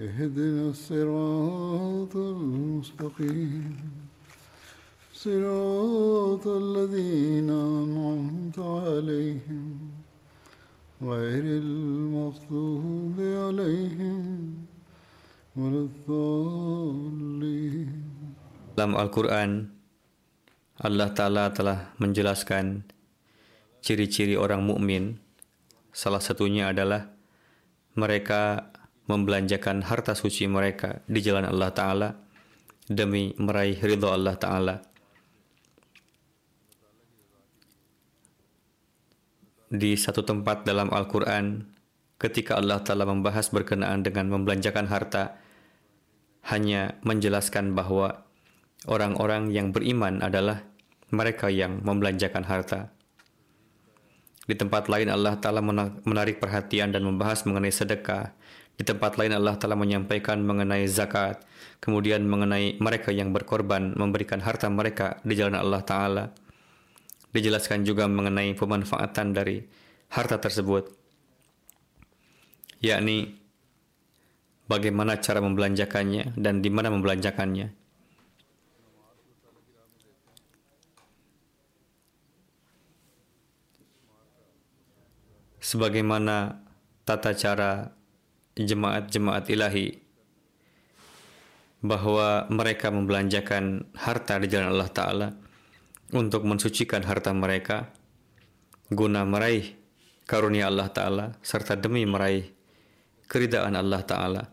اهدنا الصراط المستقيم صراط الذين أنعمت عليهم غير المغضوب عليهم ولا الضالين Dalam Al-Quran, Allah Ta'ala telah menjelaskan ciri-ciri orang mukmin. Salah satunya adalah mereka membelanjakan harta suci mereka di jalan Allah Ta'ala demi meraih ridho Allah Ta'ala. Di satu tempat dalam Al-Quran, ketika Allah Ta'ala membahas berkenaan dengan membelanjakan harta, hanya menjelaskan bahwa orang-orang yang beriman adalah mereka yang membelanjakan harta. Di tempat lain Allah Ta'ala menarik perhatian dan membahas mengenai sedekah. Di tempat lain Allah Ta'ala menyampaikan mengenai zakat. Kemudian mengenai mereka yang berkorban memberikan harta mereka di jalan Allah Ta'ala. Dijelaskan juga mengenai pemanfaatan dari harta tersebut. Yakni bagaimana cara membelanjakannya dan di mana membelanjakannya. sebagaimana tata cara jemaat-jemaat ilahi bahwa mereka membelanjakan harta di jalan Allah Ta'ala untuk mensucikan harta mereka guna meraih karunia Allah Ta'ala serta demi meraih keridaan Allah Ta'ala.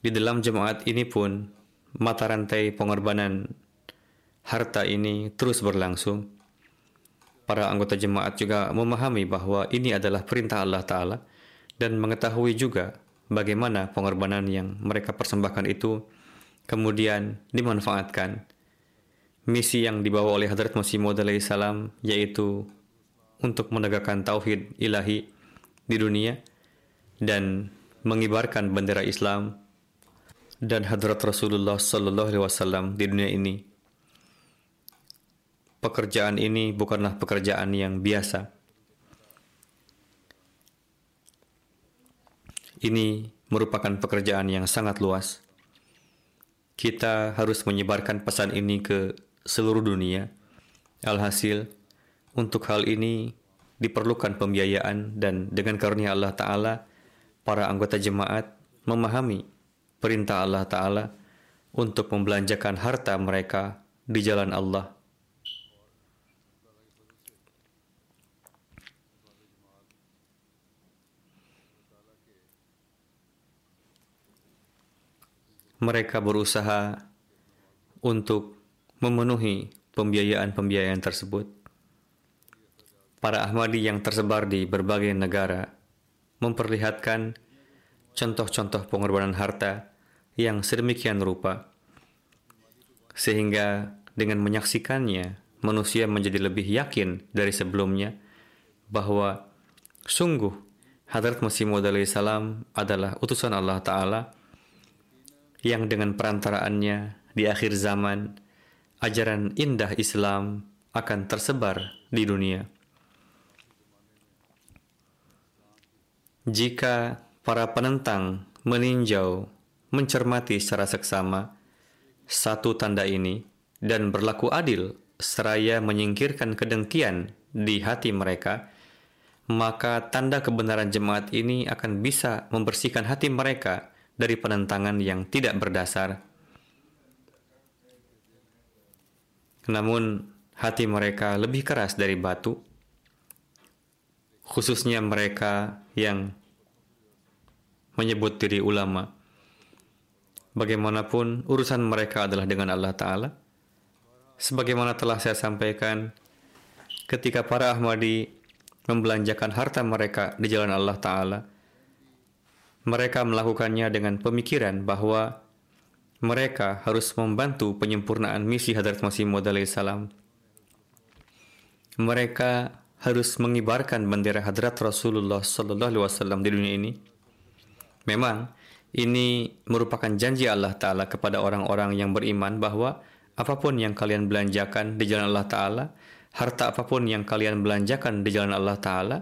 Di dalam jemaat ini pun mata rantai pengorbanan harta ini terus berlangsung para anggota jemaat juga memahami bahwa ini adalah perintah Allah Ta'ala dan mengetahui juga bagaimana pengorbanan yang mereka persembahkan itu kemudian dimanfaatkan. Misi yang dibawa oleh Hadrat Masih Maud salam yaitu untuk menegakkan tauhid ilahi di dunia dan mengibarkan bendera Islam dan Hadrat Rasulullah Sallallahu Alaihi Wasallam di dunia ini pekerjaan ini bukanlah pekerjaan yang biasa. Ini merupakan pekerjaan yang sangat luas. Kita harus menyebarkan pesan ini ke seluruh dunia. Alhasil, untuk hal ini diperlukan pembiayaan dan dengan karunia Allah Ta'ala, para anggota jemaat memahami perintah Allah Ta'ala untuk membelanjakan harta mereka di jalan Allah. Mereka berusaha untuk memenuhi pembiayaan-pembiayaan tersebut. Para Ahmadi yang tersebar di berbagai negara memperlihatkan contoh-contoh pengorbanan harta yang sedemikian rupa, sehingga dengan menyaksikannya manusia menjadi lebih yakin dari sebelumnya bahwa sungguh Hadrat Masih Maud salam adalah utusan Allah Ta'ala yang dengan perantaraannya di akhir zaman ajaran indah Islam akan tersebar di dunia. Jika para penentang meninjau, mencermati secara seksama satu tanda ini dan berlaku adil seraya menyingkirkan kedengkian di hati mereka, maka tanda kebenaran jemaat ini akan bisa membersihkan hati mereka dari penentangan yang tidak berdasar. Namun, hati mereka lebih keras dari batu, khususnya mereka yang menyebut diri ulama. Bagaimanapun, urusan mereka adalah dengan Allah Ta'ala. Sebagaimana telah saya sampaikan, ketika para Ahmadi membelanjakan harta mereka di jalan Allah Ta'ala, mereka melakukannya dengan pemikiran bahwa mereka harus membantu penyempurnaan misi Hadrat Masih Maud salam. Mereka harus mengibarkan bendera Hadrat Rasulullah Sallallahu Alaihi Wasallam di dunia ini. Memang ini merupakan janji Allah Taala kepada orang-orang yang beriman bahwa apa pun yang kalian belanjakan di jalan Allah Taala, harta apa pun yang kalian belanjakan di jalan Allah Taala,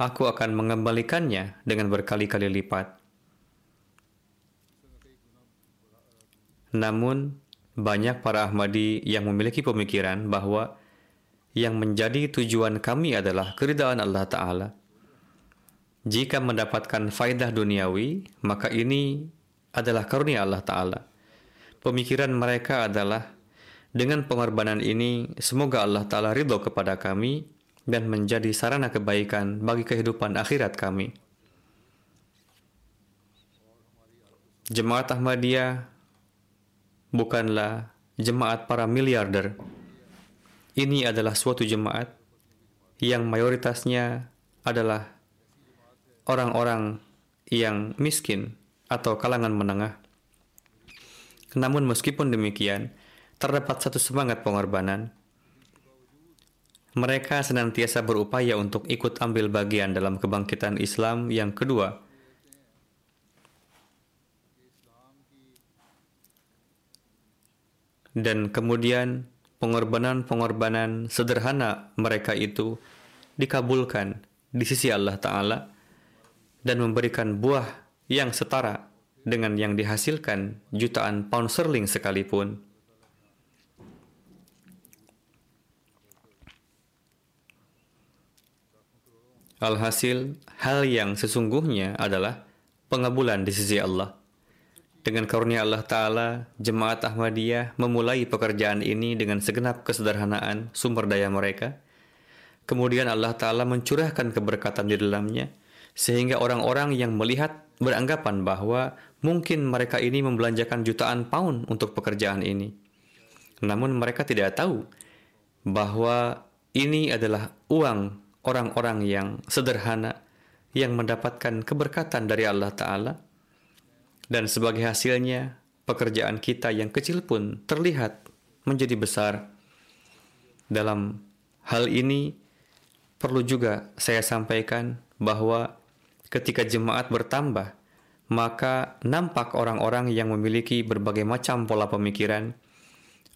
aku akan mengembalikannya dengan berkali-kali lipat. Namun, banyak para Ahmadi yang memiliki pemikiran bahwa yang menjadi tujuan kami adalah keridaan Allah Ta'ala. Jika mendapatkan faidah duniawi, maka ini adalah karunia Allah Ta'ala. Pemikiran mereka adalah, dengan pengorbanan ini, semoga Allah Ta'ala ridho kepada kami dan menjadi sarana kebaikan bagi kehidupan akhirat kami. Jemaat Ahmadiyah bukanlah jemaat para miliarder. Ini adalah suatu jemaat yang mayoritasnya adalah orang-orang yang miskin atau kalangan menengah. Namun meskipun demikian, terdapat satu semangat pengorbanan mereka senantiasa berupaya untuk ikut ambil bagian dalam kebangkitan Islam yang kedua. Dan kemudian pengorbanan-pengorbanan sederhana mereka itu dikabulkan di sisi Allah Ta'ala dan memberikan buah yang setara dengan yang dihasilkan jutaan pound sterling sekalipun. Alhasil, hal yang sesungguhnya adalah pengabulan di sisi Allah. Dengan karunia Allah Ta'ala, Jemaat Ahmadiyah memulai pekerjaan ini dengan segenap kesederhanaan sumber daya mereka. Kemudian Allah Ta'ala mencurahkan keberkatan di dalamnya, sehingga orang-orang yang melihat beranggapan bahwa mungkin mereka ini membelanjakan jutaan pound untuk pekerjaan ini. Namun mereka tidak tahu bahwa ini adalah uang orang-orang yang sederhana yang mendapatkan keberkatan dari Allah Ta'ala. Dan sebagai hasilnya, pekerjaan kita yang kecil pun terlihat menjadi besar. Dalam hal ini, perlu juga saya sampaikan bahwa ketika jemaat bertambah, maka nampak orang-orang yang memiliki berbagai macam pola pemikiran,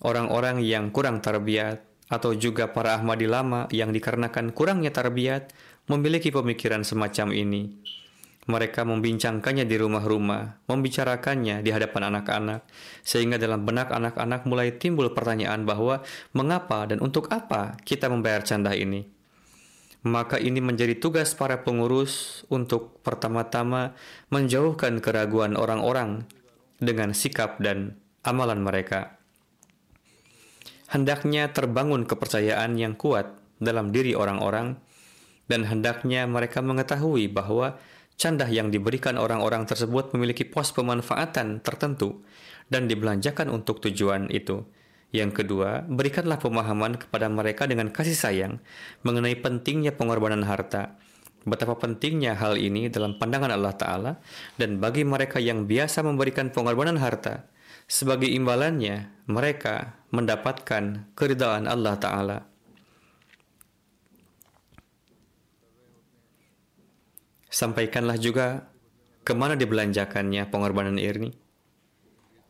orang-orang yang kurang terbiat, atau juga para Ahmadi lama yang dikarenakan kurangnya tarbiyat memiliki pemikiran semacam ini. Mereka membincangkannya di rumah-rumah, membicarakannya di hadapan anak-anak, sehingga dalam benak anak-anak mulai timbul pertanyaan bahwa mengapa dan untuk apa kita membayar canda ini. Maka ini menjadi tugas para pengurus untuk pertama-tama menjauhkan keraguan orang-orang dengan sikap dan amalan mereka hendaknya terbangun kepercayaan yang kuat dalam diri orang-orang dan hendaknya mereka mengetahui bahwa candah yang diberikan orang-orang tersebut memiliki pos pemanfaatan tertentu dan dibelanjakan untuk tujuan itu. Yang kedua, berikanlah pemahaman kepada mereka dengan kasih sayang mengenai pentingnya pengorbanan harta. Betapa pentingnya hal ini dalam pandangan Allah Ta'ala dan bagi mereka yang biasa memberikan pengorbanan harta, sebagai imbalannya, mereka mendapatkan keridaan Allah Ta'ala. Sampaikanlah juga ke mana dibelanjakannya pengorbanan ini.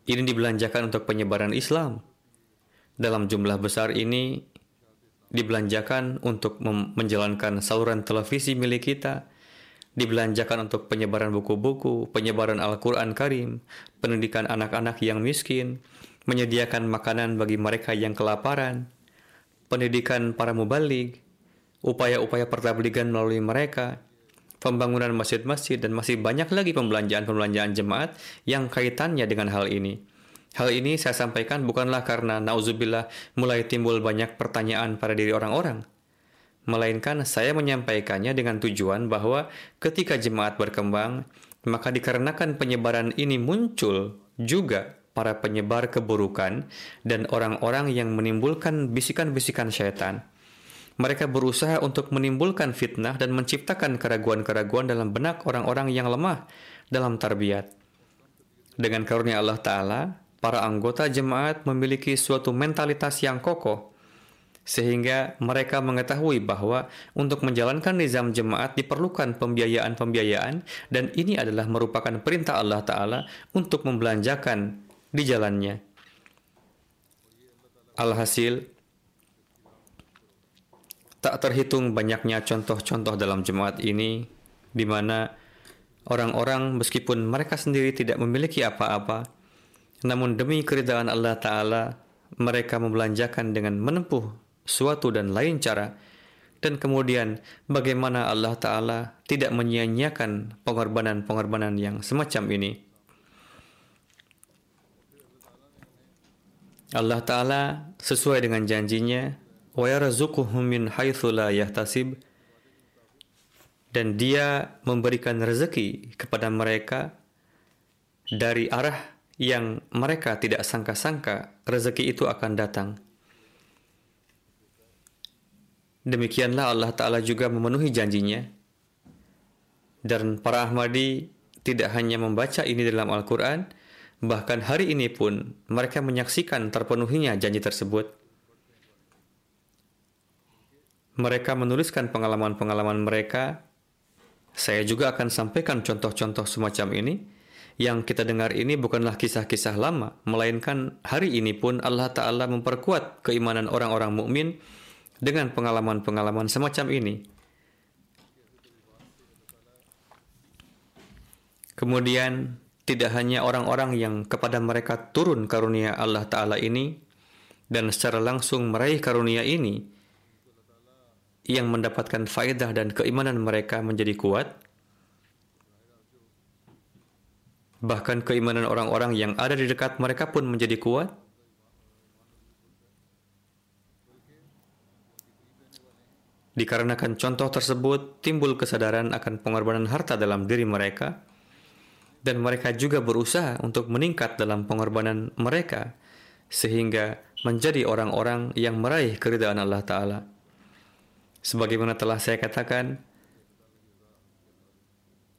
Ini dibelanjakan untuk penyebaran Islam. Dalam jumlah besar ini dibelanjakan untuk menjalankan saluran televisi milik kita, dibelanjakan untuk penyebaran buku-buku, penyebaran Al-Quran Karim, pendidikan anak-anak yang miskin, menyediakan makanan bagi mereka yang kelaparan, pendidikan para mubalik, upaya-upaya pertabligan melalui mereka, pembangunan masjid-masjid, dan masih banyak lagi pembelanjaan-pembelanjaan jemaat yang kaitannya dengan hal ini. Hal ini saya sampaikan bukanlah karena nauzubillah mulai timbul banyak pertanyaan pada diri orang-orang, melainkan saya menyampaikannya dengan tujuan bahwa ketika jemaat berkembang, maka dikarenakan penyebaran ini muncul juga para penyebar keburukan dan orang-orang yang menimbulkan bisikan-bisikan syaitan. Mereka berusaha untuk menimbulkan fitnah dan menciptakan keraguan-keraguan dalam benak orang-orang yang lemah dalam tarbiyat. Dengan karunia Allah Ta'ala, para anggota jemaat memiliki suatu mentalitas yang kokoh, sehingga mereka mengetahui bahwa untuk menjalankan nizam jemaat diperlukan pembiayaan-pembiayaan dan ini adalah merupakan perintah Allah Ta'ala untuk membelanjakan di jalannya. Alhasil, tak terhitung banyaknya contoh-contoh dalam jemaat ini di mana orang-orang meskipun mereka sendiri tidak memiliki apa-apa, namun demi keridaan Allah Ta'ala, mereka membelanjakan dengan menempuh suatu dan lain cara. Dan kemudian bagaimana Allah Ta'ala tidak menyia-nyiakan pengorbanan-pengorbanan yang semacam ini. Allah Ta'ala sesuai dengan janjinya, وَيَرَزُقُهُمْ مِنْ حَيْثُ لَا يَحْتَسِبُ Dan dia memberikan rezeki kepada mereka dari arah yang mereka tidak sangka-sangka rezeki itu akan datang. Demikianlah Allah Ta'ala juga memenuhi janjinya. Dan para Ahmadi tidak hanya membaca ini dalam Al-Quran, bahkan hari ini pun mereka menyaksikan terpenuhinya janji tersebut. Mereka menuliskan pengalaman-pengalaman mereka. Saya juga akan sampaikan contoh-contoh semacam ini yang kita dengar ini bukanlah kisah-kisah lama, melainkan hari ini pun Allah Ta'ala memperkuat keimanan orang-orang mukmin dengan pengalaman-pengalaman semacam ini. Kemudian, tidak hanya orang-orang yang kepada mereka turun karunia Allah Ta'ala ini, dan secara langsung meraih karunia ini, yang mendapatkan faedah dan keimanan mereka menjadi kuat, Bahkan keimanan orang-orang yang ada di dekat mereka pun menjadi kuat. Dikarenakan contoh tersebut, timbul kesadaran akan pengorbanan harta dalam diri mereka, dan mereka juga berusaha untuk meningkat dalam pengorbanan mereka, sehingga menjadi orang-orang yang meraih keridaan Allah Ta'ala. Sebagaimana telah saya katakan,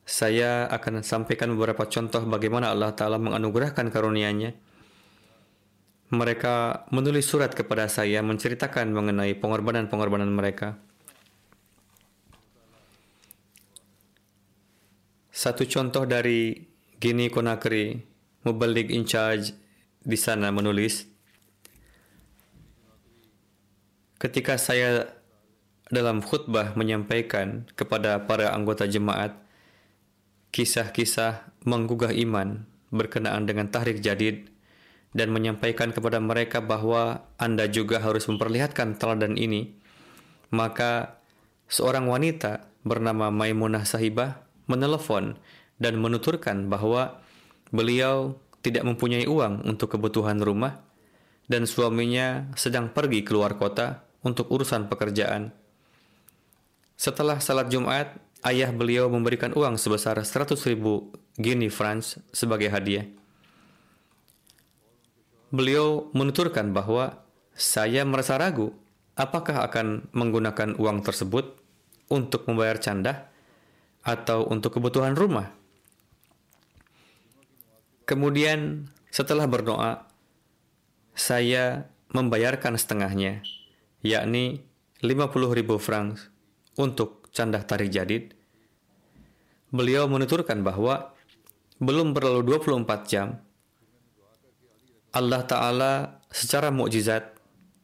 saya akan sampaikan beberapa contoh bagaimana Allah Ta'ala menganugerahkan karunia-Nya. Mereka menulis surat kepada saya menceritakan mengenai pengorbanan-pengorbanan mereka. Satu contoh dari Gini Konakri, Mubalik in charge di sana menulis, ketika saya dalam khutbah menyampaikan kepada para anggota jemaat kisah-kisah menggugah iman berkenaan dengan tahrik jadid dan menyampaikan kepada mereka bahwa Anda juga harus memperlihatkan teladan ini, maka seorang wanita bernama Maimunah Sahibah menelepon dan menuturkan bahwa beliau tidak mempunyai uang untuk kebutuhan rumah dan suaminya sedang pergi keluar kota untuk urusan pekerjaan. Setelah salat Jumat, ayah beliau memberikan uang sebesar 100 ribu Guinea francs sebagai hadiah. Beliau menuturkan bahwa saya merasa ragu apakah akan menggunakan uang tersebut untuk membayar canda atau untuk kebutuhan rumah. Kemudian setelah berdoa, saya membayarkan setengahnya, yakni 50 ribu francs untuk canda tarik jadid beliau menuturkan bahwa belum berlalu 24 jam, Allah Ta'ala secara mukjizat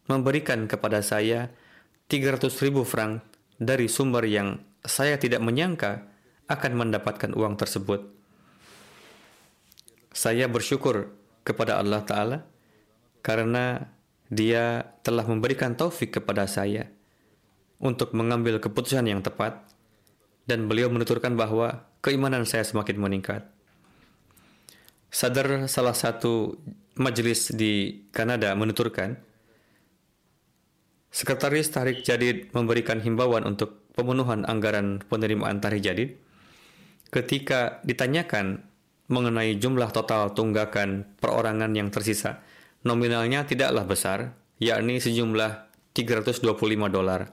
memberikan kepada saya 300 ribu franc dari sumber yang saya tidak menyangka akan mendapatkan uang tersebut. Saya bersyukur kepada Allah Ta'ala karena dia telah memberikan taufik kepada saya untuk mengambil keputusan yang tepat, dan beliau menuturkan bahwa keimanan saya semakin meningkat. Sadar salah satu majelis di Kanada menuturkan, Sekretaris Tarik Jadid memberikan himbauan untuk pemenuhan anggaran penerimaan Tarik Jadid ketika ditanyakan mengenai jumlah total tunggakan perorangan yang tersisa. Nominalnya tidaklah besar, yakni sejumlah 325 dolar.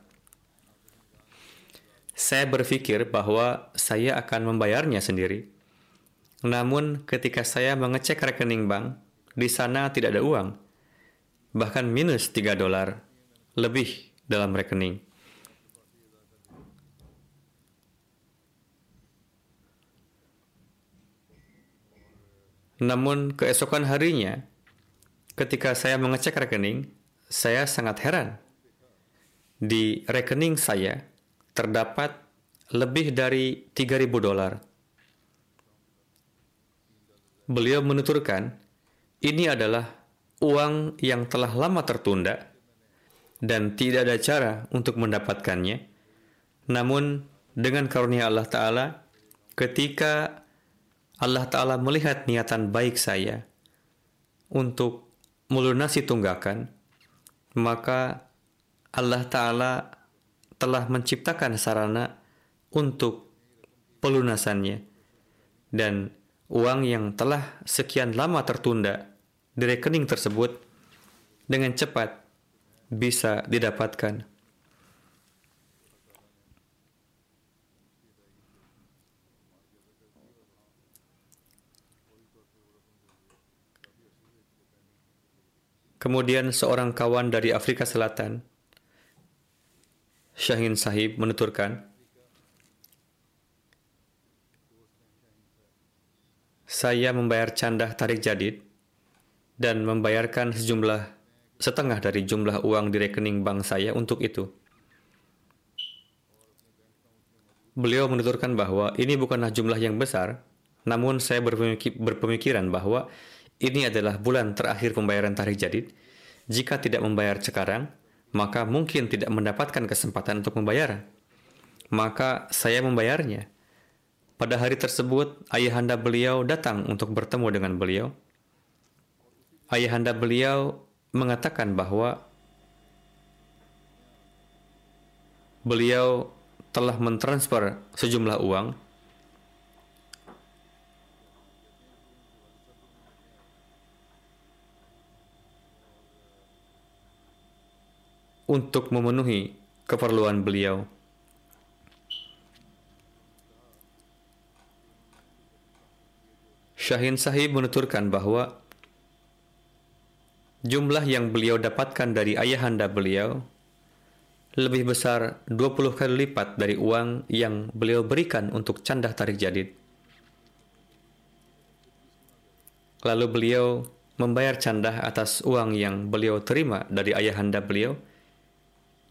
Saya berpikir bahwa saya akan membayarnya sendiri. Namun ketika saya mengecek rekening bank, di sana tidak ada uang. Bahkan minus 3 dolar lebih dalam rekening. Namun keesokan harinya, ketika saya mengecek rekening, saya sangat heran. Di rekening saya terdapat lebih dari 3.000 dolar. Beliau menuturkan, ini adalah uang yang telah lama tertunda dan tidak ada cara untuk mendapatkannya. Namun, dengan karunia Allah Ta'ala, ketika Allah Ta'ala melihat niatan baik saya untuk melunasi tunggakan, maka Allah Ta'ala telah menciptakan sarana untuk pelunasannya. Dan uang yang telah sekian lama tertunda di rekening tersebut dengan cepat bisa didapatkan. Kemudian seorang kawan dari Afrika Selatan, Syahin Sahib menuturkan, saya membayar candah tarik jadid dan membayarkan sejumlah setengah dari jumlah uang di rekening bank saya untuk itu. Beliau menuturkan bahwa ini bukanlah jumlah yang besar, namun saya berpemikiran bahwa ini adalah bulan terakhir pembayaran tarikh jadid. Jika tidak membayar sekarang, maka mungkin tidak mendapatkan kesempatan untuk membayar. Maka saya membayarnya. Pada hari tersebut, ayahanda beliau datang untuk bertemu dengan beliau. Ayahanda beliau mengatakan bahwa beliau telah mentransfer sejumlah uang untuk memenuhi keperluan beliau. Syahin Sahib menuturkan bahwa jumlah yang beliau dapatkan dari ayahanda beliau lebih besar 20 kali lipat dari uang yang beliau berikan untuk candah tarik jadid. Lalu beliau membayar candah atas uang yang beliau terima dari ayahanda beliau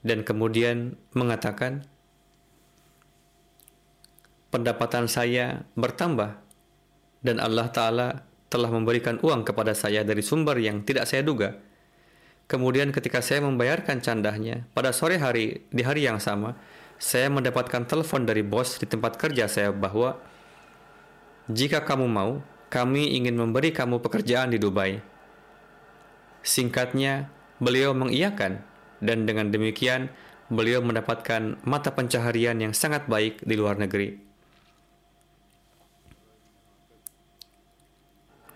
dan kemudian mengatakan, pendapatan saya bertambah dan Allah Ta'ala telah memberikan uang kepada saya dari sumber yang tidak saya duga. Kemudian ketika saya membayarkan candahnya, pada sore hari, di hari yang sama, saya mendapatkan telepon dari bos di tempat kerja saya bahwa jika kamu mau, kami ingin memberi kamu pekerjaan di Dubai. Singkatnya, beliau mengiyakan dan dengan demikian beliau mendapatkan mata pencaharian yang sangat baik di luar negeri.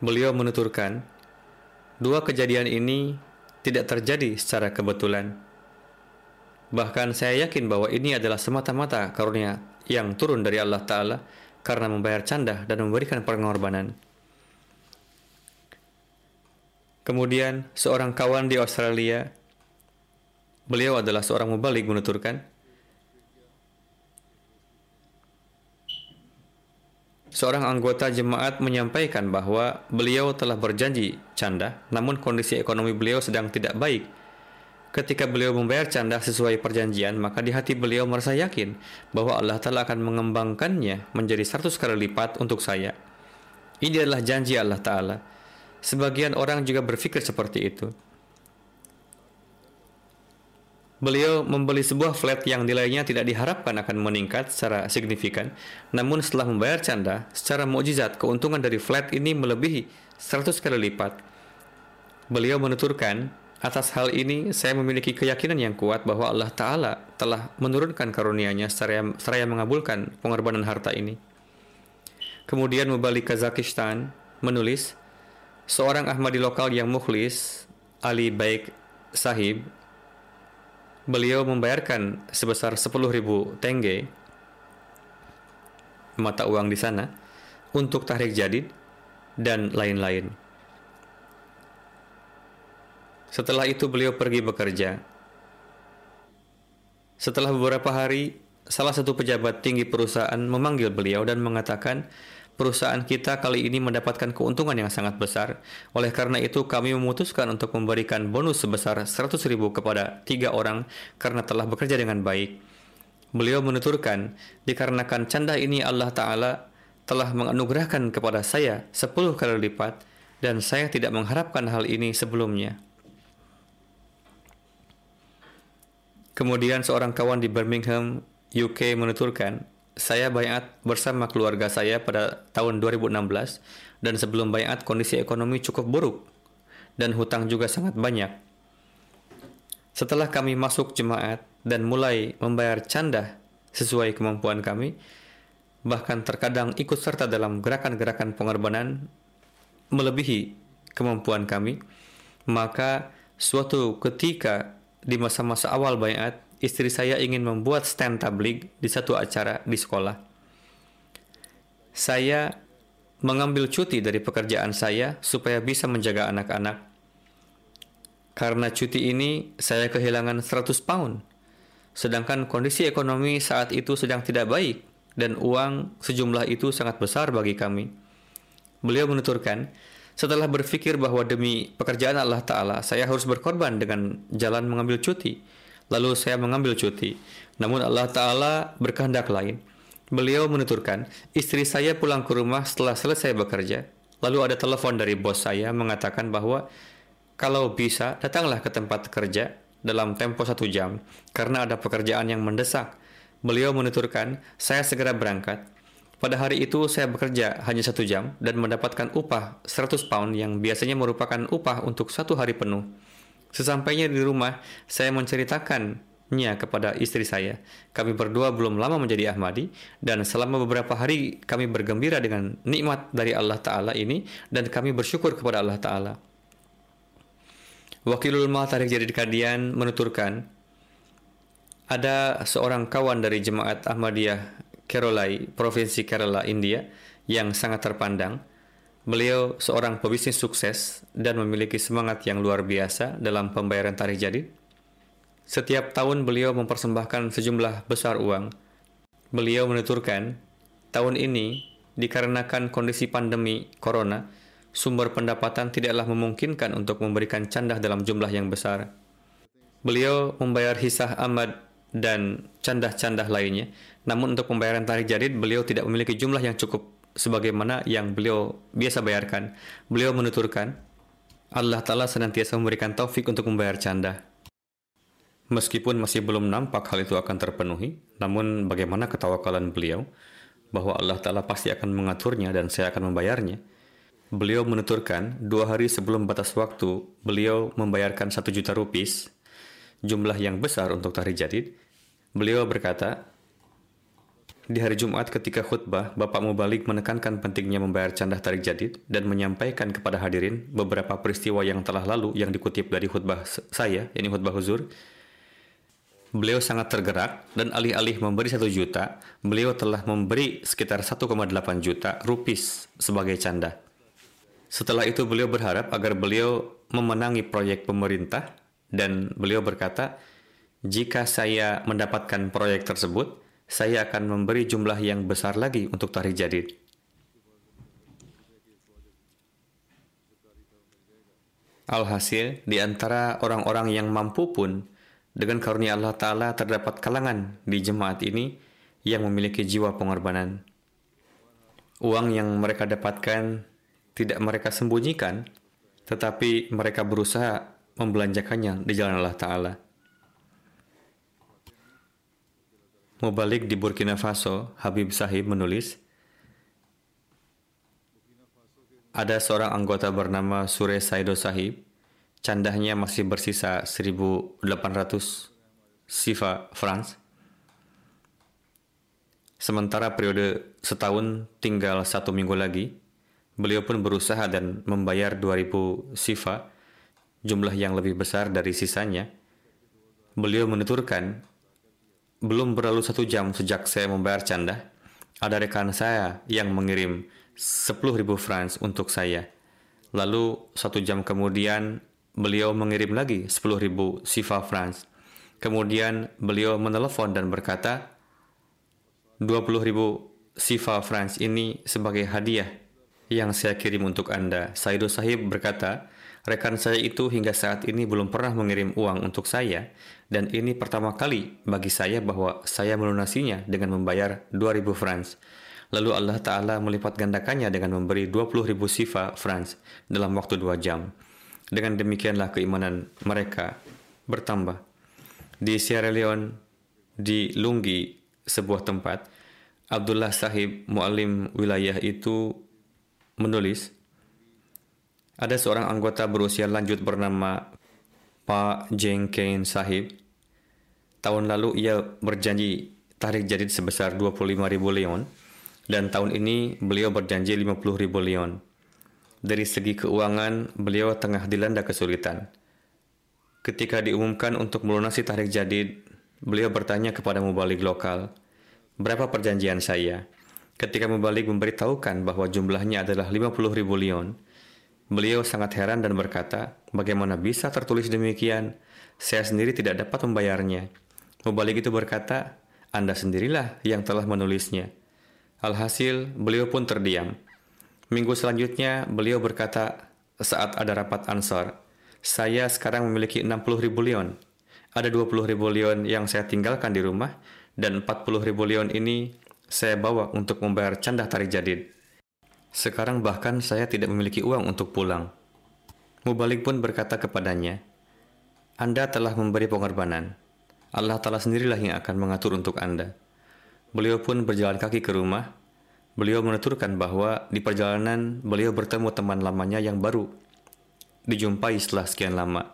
Beliau menuturkan, dua kejadian ini tidak terjadi secara kebetulan. Bahkan saya yakin bahwa ini adalah semata-mata karunia yang turun dari Allah Ta'ala karena membayar candah dan memberikan pengorbanan. Kemudian, seorang kawan di Australia Beliau adalah seorang mubalik menuturkan, Seorang anggota jemaat menyampaikan bahwa beliau telah berjanji canda, namun kondisi ekonomi beliau sedang tidak baik. Ketika beliau membayar canda sesuai perjanjian, maka di hati beliau merasa yakin bahwa Allah Ta'ala akan mengembangkannya menjadi 100 kali lipat untuk saya. Ini adalah janji Allah Ta'ala. Sebagian orang juga berpikir seperti itu. Beliau membeli sebuah flat yang nilainya tidak diharapkan akan meningkat secara signifikan. Namun setelah membayar canda, secara mukjizat keuntungan dari flat ini melebihi 100 kali lipat. Beliau menuturkan, atas hal ini saya memiliki keyakinan yang kuat bahwa Allah Ta'ala telah menurunkan karunia-Nya seraya, mengabulkan pengorbanan harta ini. Kemudian Mubalik Kazakistan menulis, seorang Ahmadi lokal yang mukhlis, Ali Baik Sahib, beliau membayarkan sebesar 10.000 tenge mata uang di sana untuk tahrik jadid dan lain-lain. Setelah itu beliau pergi bekerja. Setelah beberapa hari, salah satu pejabat tinggi perusahaan memanggil beliau dan mengatakan, perusahaan kita kali ini mendapatkan keuntungan yang sangat besar. Oleh karena itu, kami memutuskan untuk memberikan bonus sebesar 100 ribu kepada tiga orang karena telah bekerja dengan baik. Beliau menuturkan, dikarenakan canda ini Allah Ta'ala telah menganugerahkan kepada saya 10 kali lipat dan saya tidak mengharapkan hal ini sebelumnya. Kemudian seorang kawan di Birmingham, UK menuturkan, saya bayat bersama keluarga saya pada tahun 2016 dan sebelum bayat kondisi ekonomi cukup buruk dan hutang juga sangat banyak. Setelah kami masuk jemaat dan mulai membayar canda sesuai kemampuan kami, bahkan terkadang ikut serta dalam gerakan-gerakan pengorbanan melebihi kemampuan kami, maka suatu ketika di masa-masa awal bayat istri saya ingin membuat stand tablik di satu acara di sekolah. Saya mengambil cuti dari pekerjaan saya supaya bisa menjaga anak-anak. Karena cuti ini, saya kehilangan 100 pound. Sedangkan kondisi ekonomi saat itu sedang tidak baik dan uang sejumlah itu sangat besar bagi kami. Beliau menuturkan, setelah berpikir bahwa demi pekerjaan Allah Ta'ala, saya harus berkorban dengan jalan mengambil cuti Lalu saya mengambil cuti. Namun Allah Ta'ala berkehendak lain. Beliau menuturkan, istri saya pulang ke rumah setelah selesai bekerja. Lalu ada telepon dari bos saya mengatakan bahwa kalau bisa datanglah ke tempat kerja dalam tempo satu jam karena ada pekerjaan yang mendesak. Beliau menuturkan, saya segera berangkat. Pada hari itu saya bekerja hanya satu jam dan mendapatkan upah 100 pound yang biasanya merupakan upah untuk satu hari penuh. Sesampainya di rumah, saya menceritakannya kepada istri saya. Kami berdua belum lama menjadi Ahmadi dan selama beberapa hari kami bergembira dengan nikmat dari Allah Ta'ala ini dan kami bersyukur kepada Allah Ta'ala. Wakilul Tarik Jadi Kadian menuturkan, ada seorang kawan dari jemaat Ahmadiyah Kerolai, Provinsi Kerala, India, yang sangat terpandang. Beliau seorang pebisnis sukses dan memiliki semangat yang luar biasa dalam pembayaran tarikh jadi. Setiap tahun beliau mempersembahkan sejumlah besar uang. Beliau menuturkan, tahun ini dikarenakan kondisi pandemi corona, sumber pendapatan tidaklah memungkinkan untuk memberikan candah dalam jumlah yang besar. Beliau membayar hisah amad dan candah-candah lainnya, namun untuk pembayaran tarikh jadid beliau tidak memiliki jumlah yang cukup sebagaimana yang beliau biasa bayarkan. Beliau menuturkan, Allah Ta'ala senantiasa memberikan taufik untuk membayar canda. Meskipun masih belum nampak hal itu akan terpenuhi, namun bagaimana ketawakalan beliau bahwa Allah Ta'ala pasti akan mengaturnya dan saya akan membayarnya. Beliau menuturkan, dua hari sebelum batas waktu, beliau membayarkan satu juta rupiah, jumlah yang besar untuk tahri jadid. Beliau berkata, di hari Jumat ketika khutbah, Bapak Mubalik menekankan pentingnya membayar candah tarik jadid dan menyampaikan kepada hadirin beberapa peristiwa yang telah lalu yang dikutip dari khutbah saya, ini khutbah huzur. Beliau sangat tergerak dan alih-alih memberi satu juta, beliau telah memberi sekitar 1,8 juta rupis sebagai canda. Setelah itu beliau berharap agar beliau memenangi proyek pemerintah dan beliau berkata, jika saya mendapatkan proyek tersebut, saya akan memberi jumlah yang besar lagi untuk tarikh jadid. Alhasil, di antara orang-orang yang mampu pun, dengan karunia Allah Ta'ala terdapat kalangan di jemaat ini yang memiliki jiwa pengorbanan. Uang yang mereka dapatkan tidak mereka sembunyikan, tetapi mereka berusaha membelanjakannya di jalan Allah Ta'ala. Mubalik di Burkina Faso, Habib Sahib menulis, ada seorang anggota bernama Sure Saido Sahib, candahnya masih bersisa 1800 sifa francs. Sementara periode setahun tinggal satu minggu lagi, beliau pun berusaha dan membayar 2000 sifa, jumlah yang lebih besar dari sisanya. Beliau menuturkan, belum berlalu satu jam sejak saya membayar canda, ada rekan saya yang mengirim 10.000 francs untuk saya. Lalu satu jam kemudian beliau mengirim lagi 10.000 sifa francs. Kemudian beliau menelepon dan berkata, 20.000 sifa francs ini sebagai hadiah yang saya kirim untuk Anda. Saido Sahib berkata, rekan saya itu hingga saat ini belum pernah mengirim uang untuk saya dan ini pertama kali bagi saya bahwa saya melunasinya dengan membayar 2000 francs. Lalu Allah Ta'ala melipat gandakannya dengan memberi 20 ribu sifa francs dalam waktu dua jam. Dengan demikianlah keimanan mereka bertambah. Di Sierra Leone, di Lungi, sebuah tempat, Abdullah Sahib, mu'alim wilayah itu menulis, ada seorang anggota berusia lanjut bernama Pak Jeng Kane Sahib Tahun lalu ia berjanji tarik jadid sebesar 25 ribu leon dan tahun ini beliau berjanji 50 ribu leon. Dari segi keuangan, beliau tengah dilanda kesulitan. Ketika diumumkan untuk melunasi tarik jadid, beliau bertanya kepada mubalik lokal, berapa perjanjian saya? Ketika mubalik memberitahukan bahwa jumlahnya adalah 50 ribu leon, beliau sangat heran dan berkata, bagaimana bisa tertulis demikian? Saya sendiri tidak dapat membayarnya. Mubalik itu berkata, Anda sendirilah yang telah menulisnya. Alhasil, beliau pun terdiam. Minggu selanjutnya, beliau berkata saat ada rapat ansar, saya sekarang memiliki 60 ribu leon. Ada 20 ribu leon yang saya tinggalkan di rumah, dan 40 ribu leon ini saya bawa untuk membayar candah tarik jadid. Sekarang bahkan saya tidak memiliki uang untuk pulang. Mubalik pun berkata kepadanya, Anda telah memberi pengorbanan. Allah Ta'ala sendirilah yang akan mengatur untuk Anda. Beliau pun berjalan kaki ke rumah. Beliau menuturkan bahwa di perjalanan beliau bertemu teman lamanya yang baru dijumpai setelah sekian lama.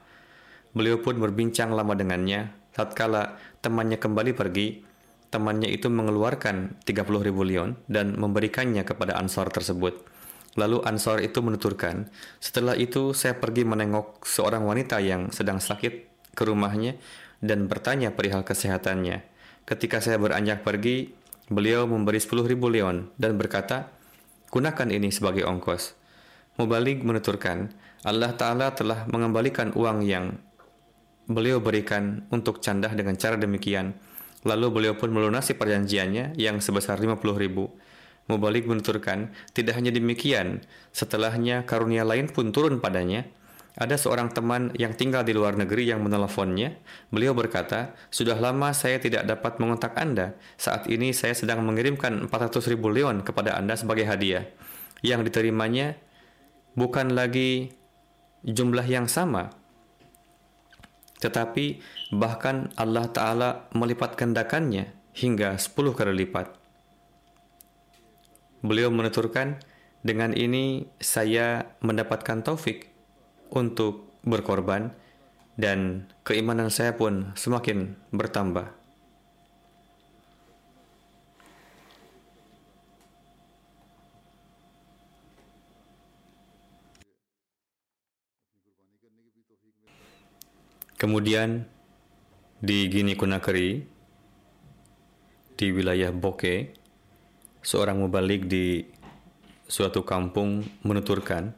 Beliau pun berbincang lama dengannya. Tatkala temannya kembali pergi, temannya itu mengeluarkan 30 ribu leon dan memberikannya kepada Ansor tersebut. Lalu Ansor itu menuturkan, setelah itu saya pergi menengok seorang wanita yang sedang sakit ke rumahnya dan bertanya perihal kesehatannya. Ketika saya beranjak pergi, beliau memberi 10 ribu leon dan berkata, gunakan ini sebagai ongkos. Mubalik menuturkan, Allah Ta'ala telah mengembalikan uang yang beliau berikan untuk candah dengan cara demikian. Lalu beliau pun melunasi perjanjiannya yang sebesar 50 ribu. Mubalik menuturkan, tidak hanya demikian, setelahnya karunia lain pun turun padanya, ada seorang teman yang tinggal di luar negeri yang meneleponnya. Beliau berkata, sudah lama saya tidak dapat mengontak Anda. Saat ini saya sedang mengirimkan 400 ribu leon kepada Anda sebagai hadiah. Yang diterimanya bukan lagi jumlah yang sama. Tetapi bahkan Allah Ta'ala melipat gandakannya hingga 10 kali lipat. Beliau menuturkan, dengan ini saya mendapatkan taufik untuk berkorban dan keimanan saya pun semakin bertambah. Kemudian di Gini Kunakri, di wilayah Boke, seorang mubalik di suatu kampung menuturkan,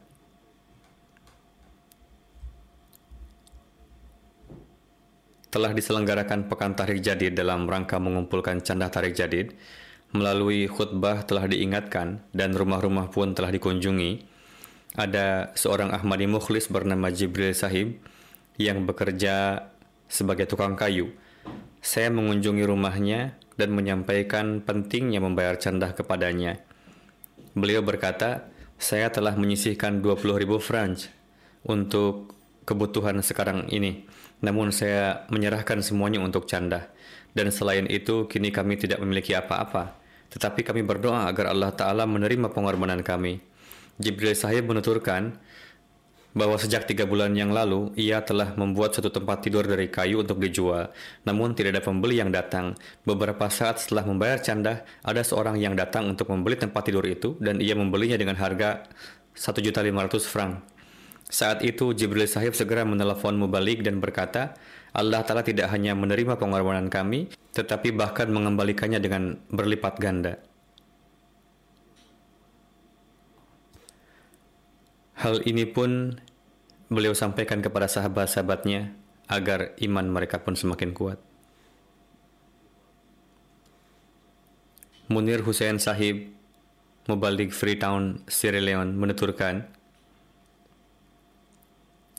telah diselenggarakan Pekan Tarik Jadid dalam rangka mengumpulkan canda tarik jadid. Melalui khutbah telah diingatkan dan rumah-rumah pun telah dikunjungi. Ada seorang Ahmadi Mukhlis bernama Jibril Sahib yang bekerja sebagai tukang kayu. Saya mengunjungi rumahnya dan menyampaikan pentingnya membayar candah kepadanya. Beliau berkata, saya telah menyisihkan 20 ribu franc untuk kebutuhan sekarang ini Namun saya menyerahkan semuanya untuk canda. Dan selain itu, kini kami tidak memiliki apa-apa. Tetapi kami berdoa agar Allah Ta'ala menerima pengorbanan kami. Jibril sahib menuturkan bahwa sejak tiga bulan yang lalu, ia telah membuat satu tempat tidur dari kayu untuk dijual. Namun tidak ada pembeli yang datang. Beberapa saat setelah membayar canda, ada seorang yang datang untuk membeli tempat tidur itu dan ia membelinya dengan harga 1.500 franc. Saat itu Jibril sahib segera menelepon Mubalik dan berkata, Allah Ta'ala tidak hanya menerima pengorbanan kami, tetapi bahkan mengembalikannya dengan berlipat ganda. Hal ini pun beliau sampaikan kepada sahabat-sahabatnya agar iman mereka pun semakin kuat. Munir Hussein Sahib, Mubalik Freetown, Sierra Leone, menuturkan,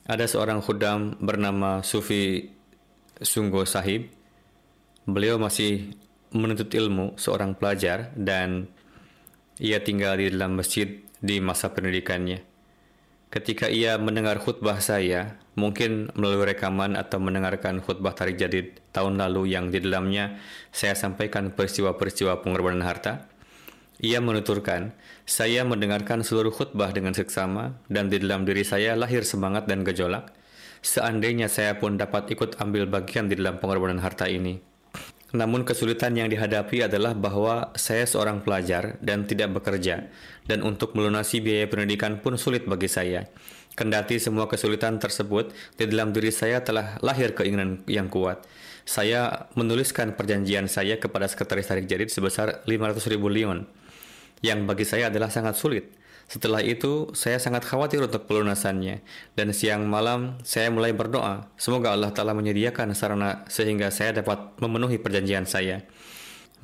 ada seorang khudam bernama Sufi Sunggo Sahib. Beliau masih menuntut ilmu, seorang pelajar, dan ia tinggal di dalam masjid di masa pendidikannya. Ketika ia mendengar khutbah saya, mungkin melalui rekaman atau mendengarkan khutbah tarik jadid tahun lalu yang di dalamnya saya sampaikan peristiwa-peristiwa pengorbanan harta, ia menuturkan, saya mendengarkan seluruh khutbah dengan seksama dan di dalam diri saya lahir semangat dan gejolak. Seandainya saya pun dapat ikut ambil bagian di dalam pengorbanan harta ini. Namun kesulitan yang dihadapi adalah bahwa saya seorang pelajar dan tidak bekerja, dan untuk melunasi biaya pendidikan pun sulit bagi saya. Kendati semua kesulitan tersebut, di dalam diri saya telah lahir keinginan yang kuat. Saya menuliskan perjanjian saya kepada Sekretaris Tarik Jadid sebesar 500 ribu lion yang bagi saya adalah sangat sulit. Setelah itu, saya sangat khawatir untuk pelunasannya. Dan siang malam, saya mulai berdoa. Semoga Allah Ta'ala menyediakan sarana sehingga saya dapat memenuhi perjanjian saya.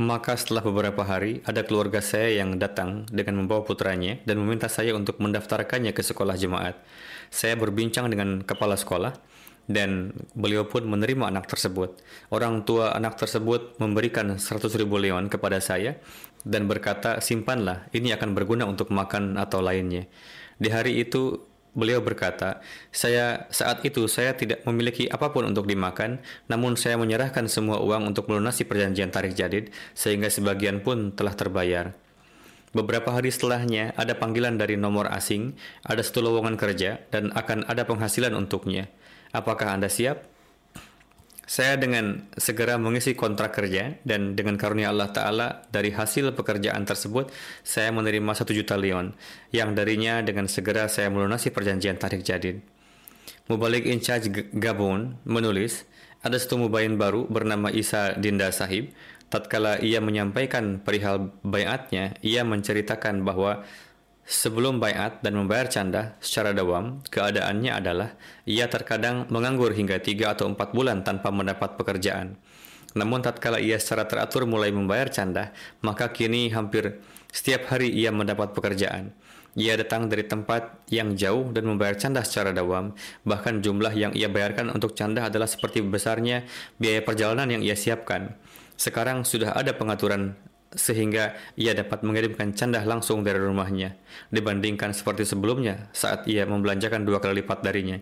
Maka setelah beberapa hari, ada keluarga saya yang datang dengan membawa putranya dan meminta saya untuk mendaftarkannya ke sekolah jemaat. Saya berbincang dengan kepala sekolah dan beliau pun menerima anak tersebut. Orang tua anak tersebut memberikan 100 ribu leon kepada saya dan berkata, simpanlah, ini akan berguna untuk makan atau lainnya. Di hari itu, beliau berkata, saya saat itu saya tidak memiliki apa pun untuk dimakan, namun saya menyerahkan semua uang untuk melunasi perjanjian tarik jadid, sehingga sebagian pun telah terbayar. Beberapa hari setelahnya, ada panggilan dari nomor asing, ada satu lowongan kerja, dan akan ada penghasilan untuknya. Apakah Anda siap? Saya dengan segera mengisi kontrak kerja dan dengan karunia Allah Ta'ala dari hasil pekerjaan tersebut saya menerima satu juta leon yang darinya dengan segera saya melunasi perjanjian tarik jadid. Mubalik in charge Gabon menulis ada satu mubayin baru bernama Isa Dinda Sahib tatkala ia menyampaikan perihal bayatnya ia menceritakan bahwa Sebelum bayat dan membayar canda secara dawam, keadaannya adalah ia terkadang menganggur hingga tiga atau empat bulan tanpa mendapat pekerjaan. Namun tatkala ia secara teratur mulai membayar canda, maka kini hampir setiap hari ia mendapat pekerjaan. Ia datang dari tempat yang jauh dan membayar canda secara dawam, bahkan jumlah yang ia bayarkan untuk canda adalah seperti besarnya biaya perjalanan yang ia siapkan. Sekarang sudah ada pengaturan sehingga ia dapat mengirimkan candah langsung dari rumahnya dibandingkan seperti sebelumnya saat ia membelanjakan dua kali lipat darinya.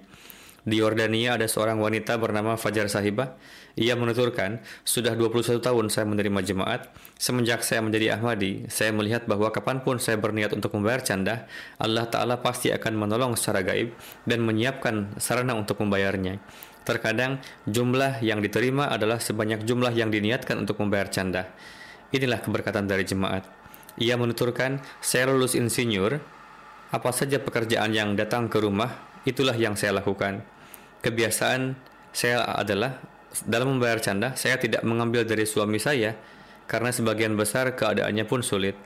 Di Yordania ada seorang wanita bernama Fajar Sahibah. Ia menuturkan, sudah 21 tahun saya menerima jemaat. Semenjak saya menjadi Ahmadi, saya melihat bahwa kapan pun saya berniat untuk membayar candah, Allah Ta'ala pasti akan menolong secara gaib dan menyiapkan sarana untuk membayarnya. Terkadang jumlah yang diterima adalah sebanyak jumlah yang diniatkan untuk membayar candah. Inilah keberkatan dari jemaat. Ia menuturkan, saya lulus insinyur, apa saja pekerjaan yang datang ke rumah, itulah yang saya lakukan. Kebiasaan saya adalah, dalam membayar canda, saya tidak mengambil dari suami saya, karena sebagian besar keadaannya pun sulit.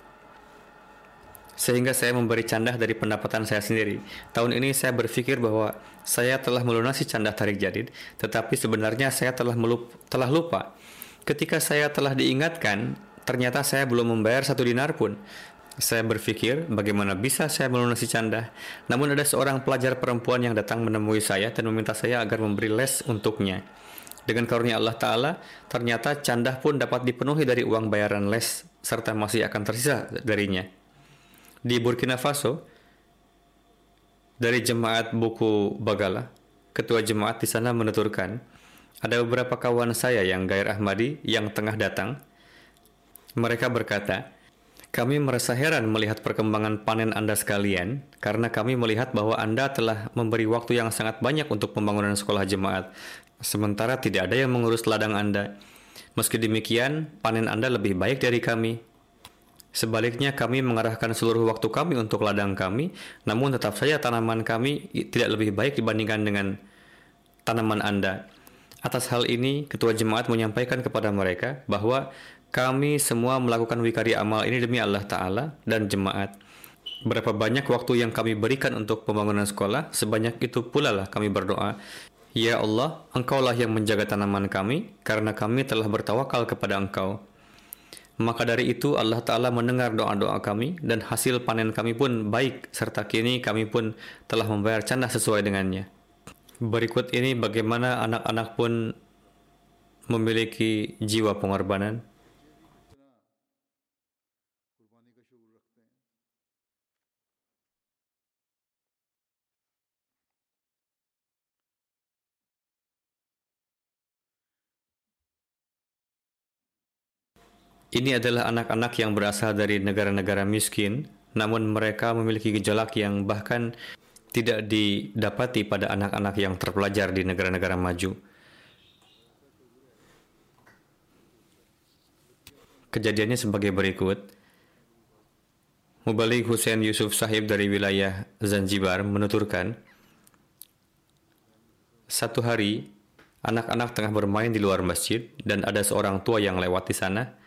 Sehingga saya memberi candah dari pendapatan saya sendiri. Tahun ini saya berpikir bahwa saya telah melunasi candah tarik jadid, tetapi sebenarnya saya telah, melup, telah lupa. Ketika saya telah diingatkan, Ternyata saya belum membayar satu dinar pun. Saya berpikir bagaimana bisa saya melunasi canda. Namun ada seorang pelajar perempuan yang datang menemui saya dan meminta saya agar memberi les untuknya. Dengan karunia Allah Ta'ala, ternyata candah pun dapat dipenuhi dari uang bayaran les serta masih akan tersisa darinya. Di Burkina Faso, dari jemaat buku Bagala, ketua jemaat di sana menuturkan, Ada beberapa kawan saya yang gair Ahmadi yang tengah datang. Mereka berkata, kami merasa heran melihat perkembangan panen Anda sekalian, karena kami melihat bahwa Anda telah memberi waktu yang sangat banyak untuk pembangunan sekolah jemaat, sementara tidak ada yang mengurus ladang Anda. Meski demikian, panen Anda lebih baik dari kami. Sebaliknya, kami mengarahkan seluruh waktu kami untuk ladang kami, namun tetap saja tanaman kami tidak lebih baik dibandingkan dengan tanaman Anda. Atas hal ini, ketua jemaat menyampaikan kepada mereka bahwa kami semua melakukan wikari amal ini demi Allah Ta'ala dan jemaat. Berapa banyak waktu yang kami berikan untuk pembangunan sekolah, sebanyak itu pula lah kami berdoa. Ya Allah, Engkaulah yang menjaga tanaman kami, karena kami telah bertawakal kepada Engkau. Maka dari itu Allah Ta'ala mendengar doa-doa kami dan hasil panen kami pun baik serta kini kami pun telah membayar canda sesuai dengannya. Berikut ini bagaimana anak-anak pun memiliki jiwa pengorbanan. Ini adalah anak-anak yang berasal dari negara-negara miskin, namun mereka memiliki gejolak yang bahkan tidak didapati pada anak-anak yang terpelajar di negara-negara maju. Kejadiannya sebagai berikut. Mubalik Hussein Yusuf Sahib dari wilayah Zanzibar menuturkan, satu hari, anak-anak tengah bermain di luar masjid dan ada seorang tua yang lewat di sana.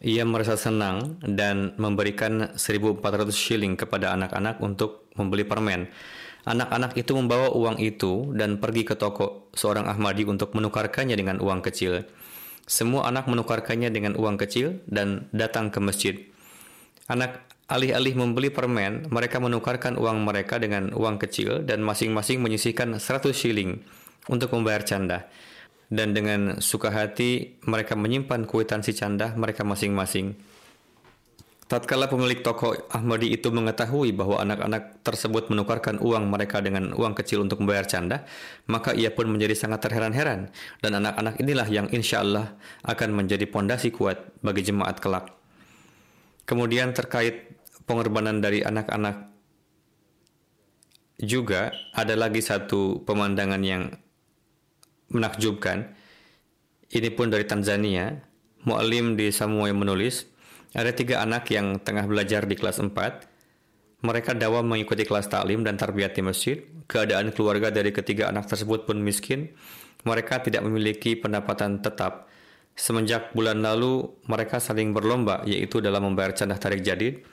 Ia merasa senang dan memberikan 1.400 shilling kepada anak-anak untuk membeli permen. Anak-anak itu membawa uang itu dan pergi ke toko seorang Ahmadi untuk menukarkannya dengan uang kecil. Semua anak menukarkannya dengan uang kecil dan datang ke masjid. Anak alih-alih membeli permen, mereka menukarkan uang mereka dengan uang kecil dan masing-masing menyisihkan 100 shilling untuk membayar canda dan dengan suka hati mereka menyimpan kuitansi canda mereka masing-masing. Tatkala pemilik toko Ahmadi itu mengetahui bahwa anak-anak tersebut menukarkan uang mereka dengan uang kecil untuk membayar canda, maka ia pun menjadi sangat terheran-heran dan anak-anak inilah yang insya Allah akan menjadi pondasi kuat bagi jemaat kelak. Kemudian terkait pengorbanan dari anak-anak juga ada lagi satu pemandangan yang menakjubkan. Ini pun dari Tanzania. Mu'alim di Samoa menulis, ada tiga anak yang tengah belajar di kelas 4. Mereka dawam mengikuti kelas taklim dan tarbiyat di masjid. Keadaan keluarga dari ketiga anak tersebut pun miskin. Mereka tidak memiliki pendapatan tetap. Semenjak bulan lalu, mereka saling berlomba, yaitu dalam membayar candah tarik jadid.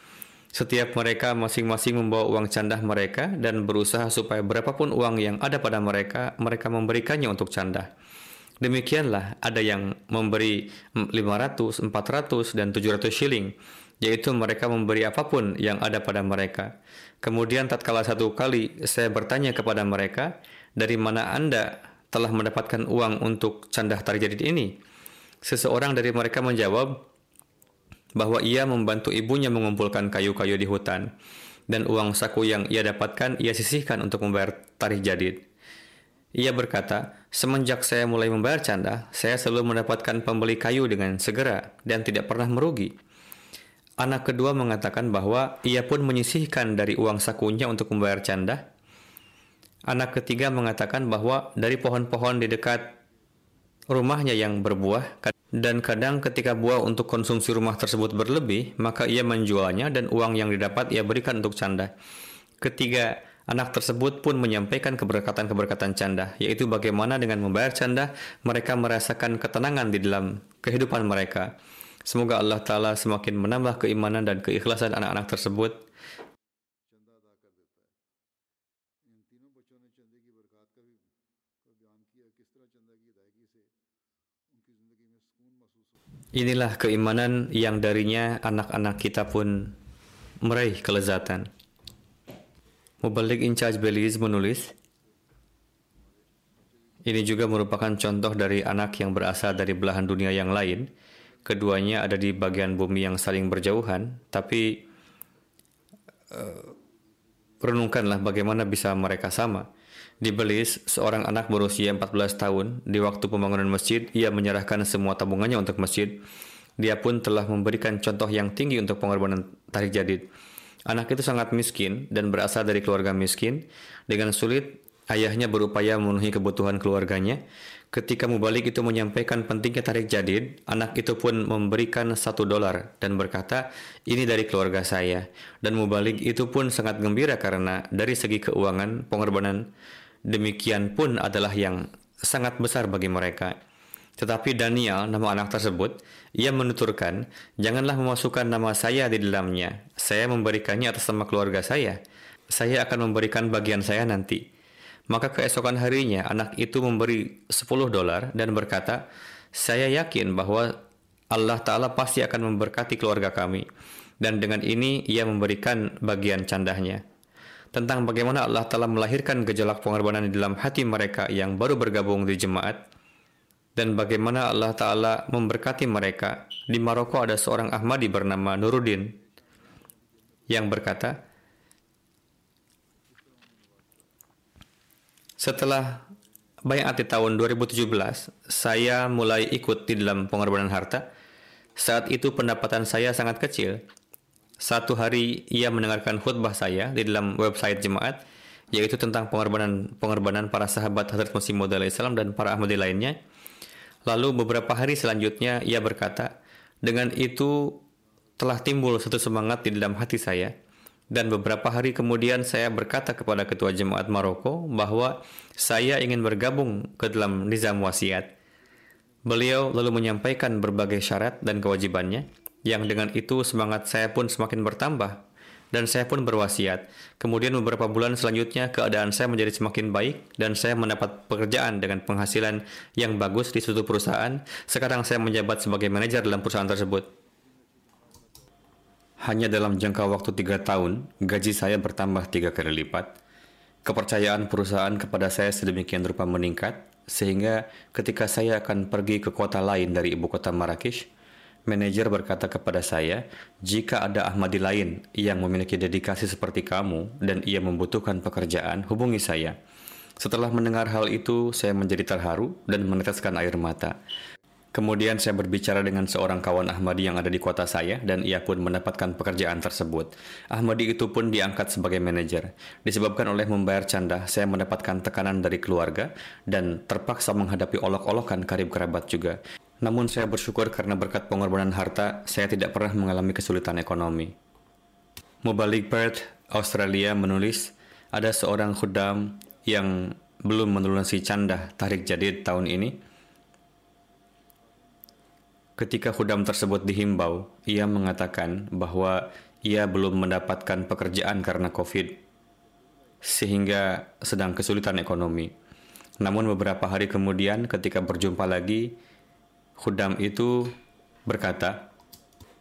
Setiap mereka masing-masing membawa uang candah mereka dan berusaha supaya berapapun uang yang ada pada mereka, mereka memberikannya untuk candah. Demikianlah ada yang memberi 500, 400, dan 700 shilling, yaitu mereka memberi apa pun yang ada pada mereka. Kemudian tatkala satu kali saya bertanya kepada mereka, dari mana Anda telah mendapatkan uang untuk candah tarjadid ini? Seseorang dari mereka menjawab, bahwa ia membantu ibunya mengumpulkan kayu-kayu di hutan, dan uang saku yang ia dapatkan ia sisihkan untuk membayar tarikh jadid. Ia berkata, semenjak saya mulai membayar canda, saya selalu mendapatkan pembeli kayu dengan segera dan tidak pernah merugi. Anak kedua mengatakan bahwa ia pun menyisihkan dari uang sakunya untuk membayar canda. Anak ketiga mengatakan bahwa dari pohon-pohon di dekat rumahnya yang berbuah dan kadang ketika buah untuk konsumsi rumah tersebut berlebih, maka ia menjualnya dan uang yang didapat ia berikan untuk canda. Ketiga, anak tersebut pun menyampaikan keberkatan-keberkatan canda, yaitu bagaimana dengan membayar canda, mereka merasakan ketenangan di dalam kehidupan mereka. Semoga Allah Ta'ala semakin menambah keimanan dan keikhlasan anak-anak tersebut Inilah keimanan yang darinya anak-anak kita pun meraih kelezatan. Mubalik in charge Belize menulis, ini juga merupakan contoh dari anak yang berasal dari belahan dunia yang lain. Keduanya ada di bagian bumi yang saling berjauhan, tapi uh, renungkanlah bagaimana bisa mereka sama. Di Belize, seorang anak berusia 14 tahun, di waktu pembangunan masjid, ia menyerahkan semua tabungannya untuk masjid. Dia pun telah memberikan contoh yang tinggi untuk pengorbanan tarik jadid. Anak itu sangat miskin dan berasal dari keluarga miskin. Dengan sulit, ayahnya berupaya memenuhi kebutuhan keluarganya. Ketika mubalik itu menyampaikan pentingnya tarik jadid, anak itu pun memberikan satu dolar dan berkata, ini dari keluarga saya. Dan mubalik itu pun sangat gembira karena dari segi keuangan, pengorbanan demikian pun adalah yang sangat besar bagi mereka. Tetapi Daniel, nama anak tersebut, ia menuturkan, janganlah memasukkan nama saya di dalamnya. Saya memberikannya atas nama keluarga saya. Saya akan memberikan bagian saya nanti. Maka keesokan harinya anak itu memberi 10 dolar dan berkata, saya yakin bahwa Allah Ta'ala pasti akan memberkati keluarga kami. Dan dengan ini ia memberikan bagian candahnya tentang bagaimana Allah telah melahirkan gejolak pengorbanan di dalam hati mereka yang baru bergabung di jemaat dan bagaimana Allah Ta'ala memberkati mereka. Di Maroko ada seorang Ahmadi bernama Nuruddin yang berkata, Setelah bayat di tahun 2017, saya mulai ikut di dalam pengorbanan harta. Saat itu pendapatan saya sangat kecil, satu hari ia mendengarkan khutbah saya di dalam website jemaat, yaitu tentang pengorbanan pengorbanan para sahabat Hadrat Masih Maud Islam dan para Ahmadi lainnya. Lalu beberapa hari selanjutnya ia berkata, dengan itu telah timbul satu semangat di dalam hati saya. Dan beberapa hari kemudian saya berkata kepada ketua jemaat Maroko bahwa saya ingin bergabung ke dalam nizam wasiat. Beliau lalu menyampaikan berbagai syarat dan kewajibannya yang dengan itu semangat saya pun semakin bertambah dan saya pun berwasiat. Kemudian beberapa bulan selanjutnya keadaan saya menjadi semakin baik dan saya mendapat pekerjaan dengan penghasilan yang bagus di suatu perusahaan. Sekarang saya menjabat sebagai manajer dalam perusahaan tersebut. Hanya dalam jangka waktu tiga tahun, gaji saya bertambah tiga kali lipat. Kepercayaan perusahaan kepada saya sedemikian rupa meningkat, sehingga ketika saya akan pergi ke kota lain dari ibu kota Marrakesh, Manajer berkata kepada saya, jika ada Ahmadi lain yang memiliki dedikasi seperti kamu dan ia membutuhkan pekerjaan, hubungi saya. Setelah mendengar hal itu, saya menjadi terharu dan meneteskan air mata. Kemudian saya berbicara dengan seorang kawan Ahmadi yang ada di kota saya dan ia pun mendapatkan pekerjaan tersebut. Ahmadi itu pun diangkat sebagai manajer. Disebabkan oleh membayar canda, saya mendapatkan tekanan dari keluarga dan terpaksa menghadapi olok-olokan karib kerabat juga. Namun saya bersyukur karena berkat pengorbanan harta, saya tidak pernah mengalami kesulitan ekonomi. Mubalik Perth, Australia menulis, ada seorang khudam yang belum melunasi canda tarik jadid tahun ini. Ketika khudam tersebut dihimbau, ia mengatakan bahwa ia belum mendapatkan pekerjaan karena COVID, sehingga sedang kesulitan ekonomi. Namun beberapa hari kemudian ketika berjumpa lagi, Khudam itu berkata,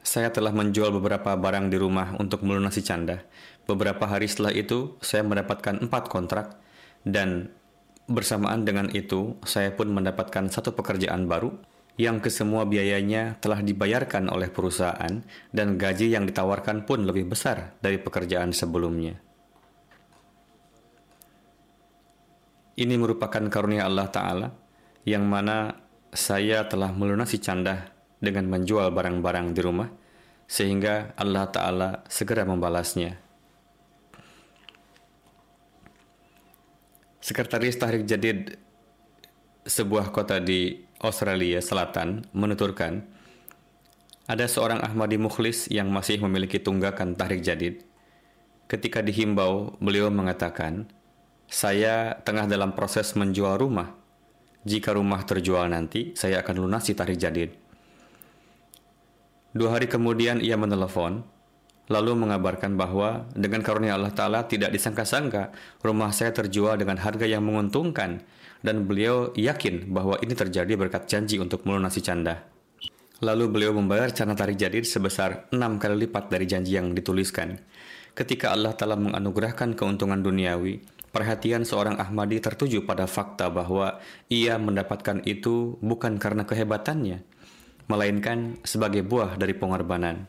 saya telah menjual beberapa barang di rumah untuk melunasi canda. Beberapa hari setelah itu, saya mendapatkan empat kontrak dan bersamaan dengan itu, saya pun mendapatkan satu pekerjaan baru yang kesemua biayanya telah dibayarkan oleh perusahaan dan gaji yang ditawarkan pun lebih besar dari pekerjaan sebelumnya. Ini merupakan karunia Allah Ta'ala yang mana saya telah melunasi canda dengan menjual barang-barang di rumah, sehingga Allah Ta'ala segera membalasnya. Sekretaris Tahrik Jadid sebuah kota di Australia Selatan menuturkan, ada seorang Ahmadi Mukhlis yang masih memiliki tunggakan Tahrik Jadid. Ketika dihimbau, beliau mengatakan, saya tengah dalam proses menjual rumah jika rumah terjual nanti, saya akan lunasi tarik jadid. Dua hari kemudian ia menelepon, lalu mengabarkan bahwa dengan karunia Allah Ta'ala tidak disangka-sangka rumah saya terjual dengan harga yang menguntungkan dan beliau yakin bahwa ini terjadi berkat janji untuk melunasi canda. Lalu beliau membayar cana tarik jadid sebesar enam kali lipat dari janji yang dituliskan. Ketika Allah Ta'ala menganugerahkan keuntungan duniawi, Perhatian seorang Ahmadi tertuju pada fakta bahwa ia mendapatkan itu bukan karena kehebatannya, melainkan sebagai buah dari pengorbanan.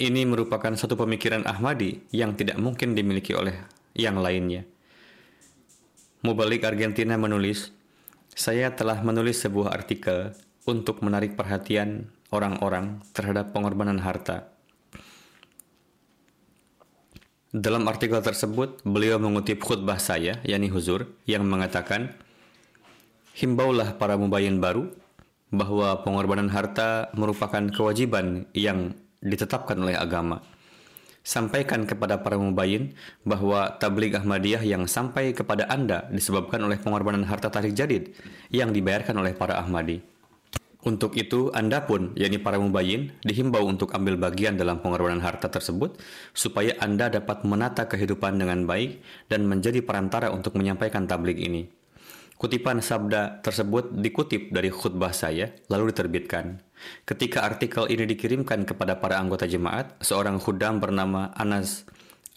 Ini merupakan satu pemikiran Ahmadi yang tidak mungkin dimiliki oleh yang lainnya. Mubalik Argentina menulis, saya telah menulis sebuah artikel untuk menarik perhatian orang-orang terhadap pengorbanan harta. Dalam artikel tersebut, beliau mengutip khutbah saya, yakni Huzur, yang mengatakan, Himbaulah para mubayin baru bahwa pengorbanan harta merupakan kewajiban yang ditetapkan oleh agama. Sampaikan kepada para mubayin bahwa tabligh Ahmadiyah yang sampai kepada Anda disebabkan oleh pengorbanan harta tarik jadid yang dibayarkan oleh para Ahmadi. Untuk itu, Anda pun, yakni para mubayin, dihimbau untuk ambil bagian dalam pengorbanan harta tersebut, supaya Anda dapat menata kehidupan dengan baik dan menjadi perantara untuk menyampaikan tablik ini. Kutipan sabda tersebut dikutip dari khutbah saya, lalu diterbitkan. Ketika artikel ini dikirimkan kepada para anggota jemaat, seorang khudam bernama Anas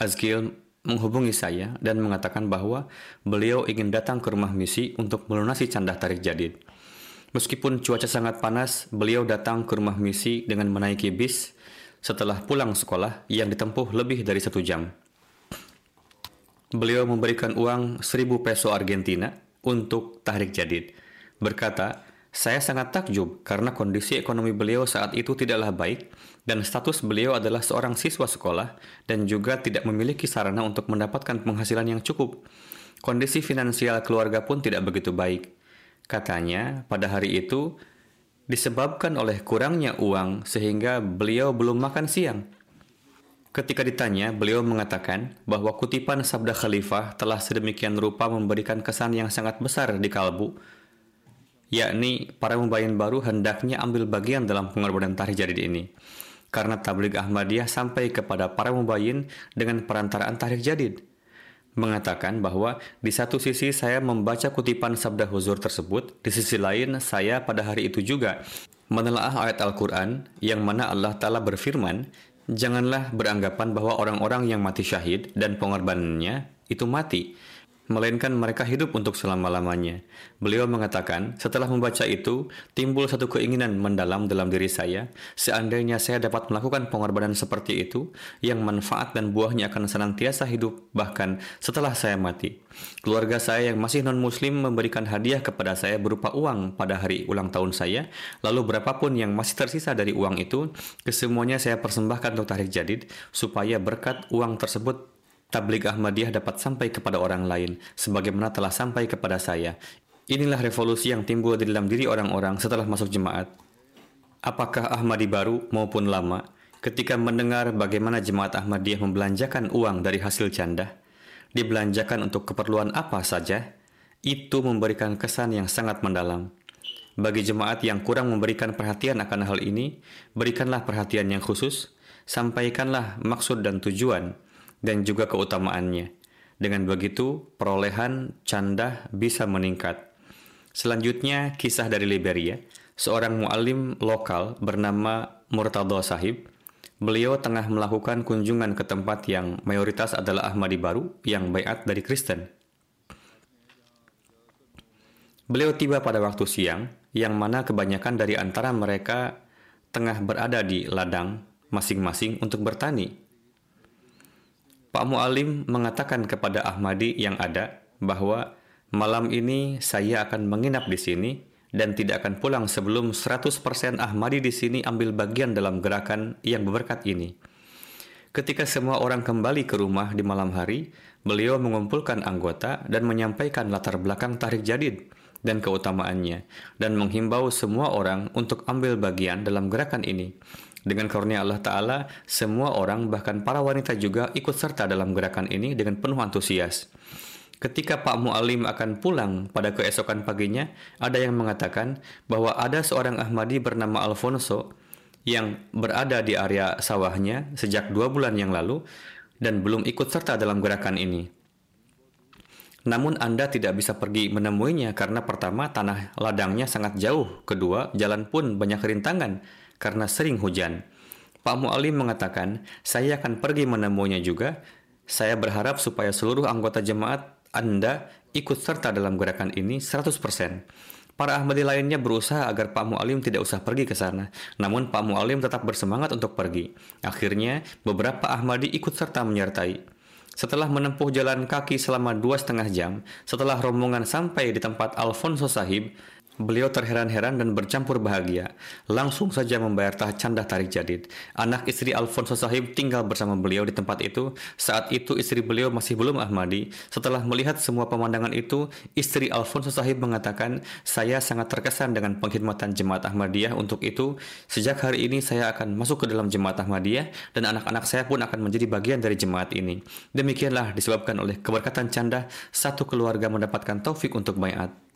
Azkil menghubungi saya dan mengatakan bahwa beliau ingin datang ke rumah misi untuk melunasi candah tarik jadid. Meskipun cuaca sangat panas, beliau datang ke rumah misi dengan menaiki bis setelah pulang sekolah yang ditempuh lebih dari satu jam. Beliau memberikan uang seribu peso Argentina untuk tahrik jadid. Berkata, saya sangat takjub karena kondisi ekonomi beliau saat itu tidaklah baik dan status beliau adalah seorang siswa sekolah dan juga tidak memiliki sarana untuk mendapatkan penghasilan yang cukup. Kondisi finansial keluarga pun tidak begitu baik. Katanya, pada hari itu disebabkan oleh kurangnya uang sehingga beliau belum makan siang. Ketika ditanya, beliau mengatakan bahwa kutipan sabda khalifah telah sedemikian rupa memberikan kesan yang sangat besar di kalbu, yakni para mubayin baru hendaknya ambil bagian dalam pengorbanan tarikh jadid ini. Karena tabligh Ahmadiyah sampai kepada para mubayin dengan perantaraan tarikh jadid mengatakan bahwa di satu sisi saya membaca kutipan sabda huzur tersebut, di sisi lain saya pada hari itu juga menelaah ayat Al-Quran yang mana Allah Ta'ala berfirman, Janganlah beranggapan bahwa orang-orang yang mati syahid dan pengorbanannya itu mati, melainkan mereka hidup untuk selama-lamanya. Beliau mengatakan, setelah membaca itu, timbul satu keinginan mendalam dalam diri saya, seandainya saya dapat melakukan pengorbanan seperti itu, yang manfaat dan buahnya akan senantiasa hidup, bahkan setelah saya mati. Keluarga saya yang masih non-muslim memberikan hadiah kepada saya berupa uang pada hari ulang tahun saya, lalu berapapun yang masih tersisa dari uang itu, kesemuanya saya persembahkan untuk tarik jadid, supaya berkat uang tersebut tabligh Ahmadiyah dapat sampai kepada orang lain, sebagaimana telah sampai kepada saya. Inilah revolusi yang timbul di dalam diri orang-orang setelah masuk jemaat. Apakah Ahmadi baru maupun lama, ketika mendengar bagaimana jemaat Ahmadiyah membelanjakan uang dari hasil canda, dibelanjakan untuk keperluan apa saja, itu memberikan kesan yang sangat mendalam. Bagi jemaat yang kurang memberikan perhatian akan hal ini, berikanlah perhatian yang khusus, sampaikanlah maksud dan tujuan, dan juga keutamaannya. Dengan begitu, perolehan canda bisa meningkat. Selanjutnya, kisah dari Liberia. Seorang mualim lokal bernama Murtado Sahib. Beliau tengah melakukan kunjungan ke tempat yang mayoritas adalah Ahmadi baru yang bayat dari Kristen. Beliau tiba pada waktu siang, yang mana kebanyakan dari antara mereka tengah berada di ladang masing-masing untuk bertani Pak Mu'alim mengatakan kepada Ahmadi yang ada bahwa malam ini saya akan menginap di sini dan tidak akan pulang sebelum 100% Ahmadi di sini ambil bagian dalam gerakan yang berberkat ini. Ketika semua orang kembali ke rumah di malam hari, beliau mengumpulkan anggota dan menyampaikan latar belakang tarik jadid dan keutamaannya dan menghimbau semua orang untuk ambil bagian dalam gerakan ini dengan karunia Allah Ta'ala, semua orang, bahkan para wanita juga ikut serta dalam gerakan ini dengan penuh antusias. Ketika Pak Mu'alim akan pulang pada keesokan paginya, ada yang mengatakan bahwa ada seorang Ahmadi bernama Alfonso yang berada di area sawahnya sejak dua bulan yang lalu dan belum ikut serta dalam gerakan ini. Namun Anda tidak bisa pergi menemuinya karena pertama tanah ladangnya sangat jauh, kedua jalan pun banyak rintangan, karena sering hujan. Pak Mu'alim mengatakan, saya akan pergi menemuinya juga. Saya berharap supaya seluruh anggota jemaat Anda ikut serta dalam gerakan ini 100%. Para Ahmadi lainnya berusaha agar Pak Mu'alim tidak usah pergi ke sana. Namun Pak Mu'alim tetap bersemangat untuk pergi. Akhirnya, beberapa Ahmadi ikut serta menyertai. Setelah menempuh jalan kaki selama dua setengah jam, setelah rombongan sampai di tempat Alfonso Sahib, Beliau terheran-heran dan bercampur bahagia. Langsung saja membayar candah tarik jadid. Anak istri Alfonso Sahib tinggal bersama beliau di tempat itu. Saat itu istri beliau masih belum Ahmadi. Setelah melihat semua pemandangan itu, istri Alfonso Sahib mengatakan, saya sangat terkesan dengan pengkhidmatan jemaat Ahmadiyah. Untuk itu, sejak hari ini saya akan masuk ke dalam jemaat Ahmadiyah dan anak-anak saya pun akan menjadi bagian dari jemaat ini. Demikianlah disebabkan oleh keberkatan canda, satu keluarga mendapatkan taufik untuk bayat.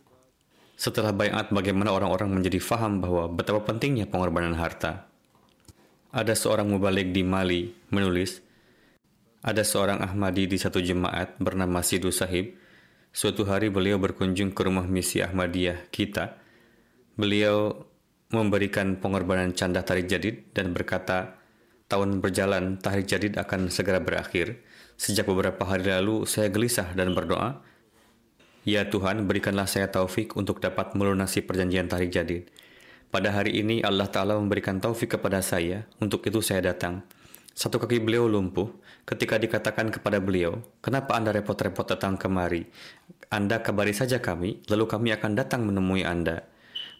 Setelah bayat, bagaimana orang-orang menjadi faham bahwa betapa pentingnya pengorbanan harta. Ada seorang mubalik di Mali menulis, ada seorang Ahmadi di satu jemaat bernama Sidu Sahib. Suatu hari beliau berkunjung ke rumah misi Ahmadiyah kita. Beliau memberikan pengorbanan canda tarik jadid dan berkata, tahun berjalan, tarik jadid akan segera berakhir. Sejak beberapa hari lalu, saya gelisah dan berdoa, Ya Tuhan, berikanlah saya taufik untuk dapat melunasi perjanjian tarik jadid. Pada hari ini Allah Ta'ala memberikan taufik kepada saya, untuk itu saya datang. Satu kaki beliau lumpuh, ketika dikatakan kepada beliau, kenapa Anda repot-repot datang kemari? Anda kabari saja kami, lalu kami akan datang menemui Anda.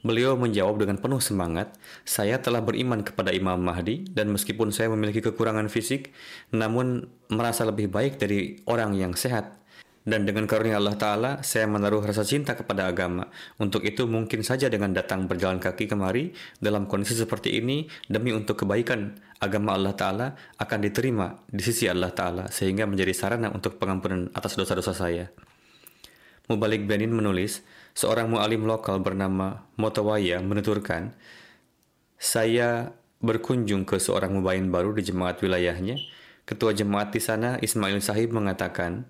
Beliau menjawab dengan penuh semangat, saya telah beriman kepada Imam Mahdi dan meskipun saya memiliki kekurangan fisik, namun merasa lebih baik dari orang yang sehat dan dengan karunia Allah Ta'ala, saya menaruh rasa cinta kepada agama. Untuk itu mungkin saja dengan datang berjalan kaki kemari dalam kondisi seperti ini, demi untuk kebaikan agama Allah Ta'ala akan diterima di sisi Allah Ta'ala, sehingga menjadi sarana untuk pengampunan atas dosa-dosa saya. Mubalik Benin menulis, seorang mu'alim lokal bernama Motawaya menuturkan, saya berkunjung ke seorang mubayin baru di jemaat wilayahnya. Ketua jemaat di sana, Ismail Sahib, mengatakan,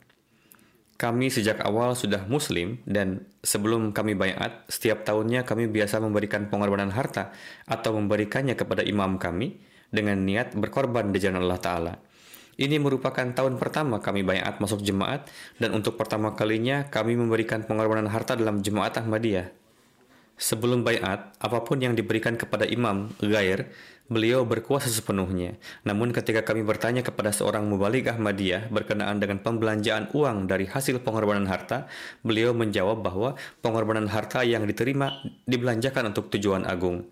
kami sejak awal sudah muslim dan sebelum kami bayat, setiap tahunnya kami biasa memberikan pengorbanan harta atau memberikannya kepada imam kami dengan niat berkorban di jalan Allah Ta'ala. Ini merupakan tahun pertama kami bayat masuk jemaat dan untuk pertama kalinya kami memberikan pengorbanan harta dalam jemaat Ahmadiyah. Sebelum bayat, apa pun yang diberikan kepada imam, gair, Beliau berkuasa sepenuhnya. Namun ketika kami bertanya kepada seorang mubalik Ahmadiyah berkenaan dengan pembelanjaan uang dari hasil pengorbanan harta, beliau menjawab bahwa pengorbanan harta yang diterima dibelanjakan untuk tujuan agung.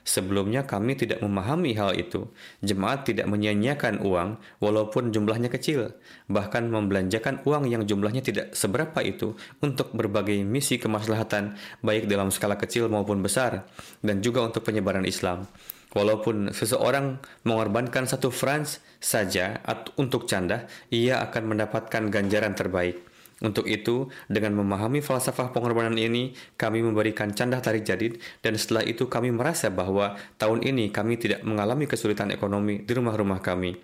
Sebelumnya kami tidak memahami hal itu. Jemaat tidak menyia-nyiakan uang walaupun jumlahnya kecil, bahkan membelanjakan uang yang jumlahnya tidak seberapa itu untuk berbagai misi kemaslahatan baik dalam skala kecil maupun besar dan juga untuk penyebaran Islam. Walaupun seseorang mengorbankan satu franc saja untuk canda, ia akan mendapatkan ganjaran terbaik. Untuk itu, dengan memahami falsafah pengorbanan ini, kami memberikan canda tarik jadid dan setelah itu kami merasa bahwa tahun ini kami tidak mengalami kesulitan ekonomi di rumah-rumah kami.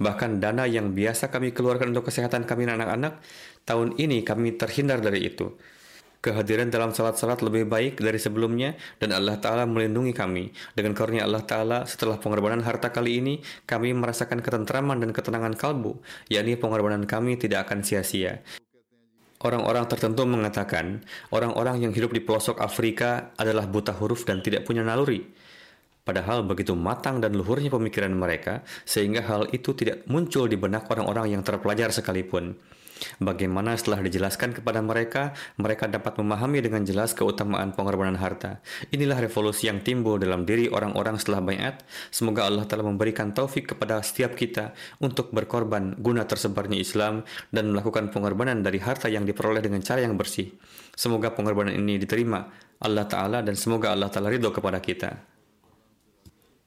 Bahkan dana yang biasa kami keluarkan untuk kesehatan kami anak-anak, tahun ini kami terhindar dari itu kehadiran dalam salat-salat lebih baik dari sebelumnya dan Allah Ta'ala melindungi kami. Dengan karunia Allah Ta'ala setelah pengorbanan harta kali ini, kami merasakan ketentraman dan ketenangan kalbu, yakni pengorbanan kami tidak akan sia-sia. Orang-orang tertentu mengatakan, orang-orang yang hidup di pelosok Afrika adalah buta huruf dan tidak punya naluri. Padahal begitu matang dan luhurnya pemikiran mereka, sehingga hal itu tidak muncul di benak orang-orang yang terpelajar sekalipun. Bagaimana setelah dijelaskan kepada mereka, mereka dapat memahami dengan jelas keutamaan pengorbanan harta. Inilah revolusi yang timbul dalam diri orang-orang setelah bayat. Semoga Allah telah memberikan taufik kepada setiap kita untuk berkorban guna tersebarnya Islam dan melakukan pengorbanan dari harta yang diperoleh dengan cara yang bersih. Semoga pengorbanan ini diterima Allah Ta'ala dan semoga Allah Ta'ala ridho kepada kita.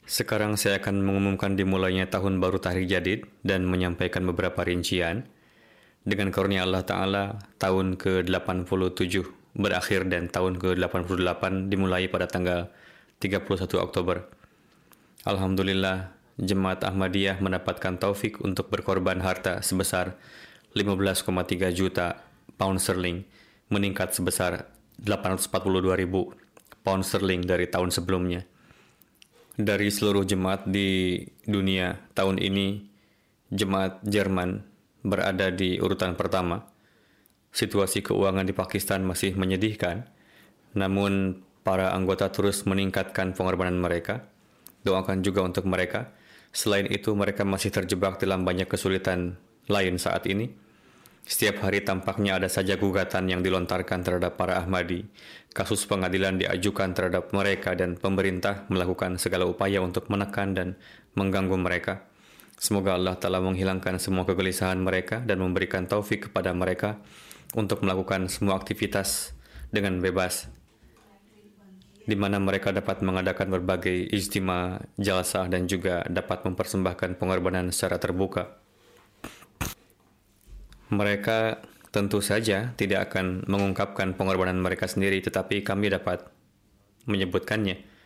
Sekarang saya akan mengumumkan dimulainya tahun baru Tahrir Jadid dan menyampaikan beberapa rincian dengan karunia Allah Ta'ala tahun ke-87 berakhir dan tahun ke-88 dimulai pada tanggal 31 Oktober. Alhamdulillah, Jemaat Ahmadiyah mendapatkan taufik untuk berkorban harta sebesar 15,3 juta pound sterling, meningkat sebesar 842 ribu pound sterling dari tahun sebelumnya. Dari seluruh jemaat di dunia tahun ini, jemaat Jerman berada di urutan pertama. Situasi keuangan di Pakistan masih menyedihkan, namun para anggota terus meningkatkan pengorbanan mereka. Doakan juga untuk mereka. Selain itu, mereka masih terjebak dalam banyak kesulitan lain saat ini. Setiap hari tampaknya ada saja gugatan yang dilontarkan terhadap para Ahmadi. Kasus pengadilan diajukan terhadap mereka dan pemerintah melakukan segala upaya untuk menekan dan mengganggu mereka. Semoga Allah telah menghilangkan semua kegelisahan mereka dan memberikan taufik kepada mereka untuk melakukan semua aktivitas dengan bebas di mana mereka dapat mengadakan berbagai ijtima, jalsah dan juga dapat mempersembahkan pengorbanan secara terbuka. Mereka tentu saja tidak akan mengungkapkan pengorbanan mereka sendiri, tetapi kami dapat menyebutkannya.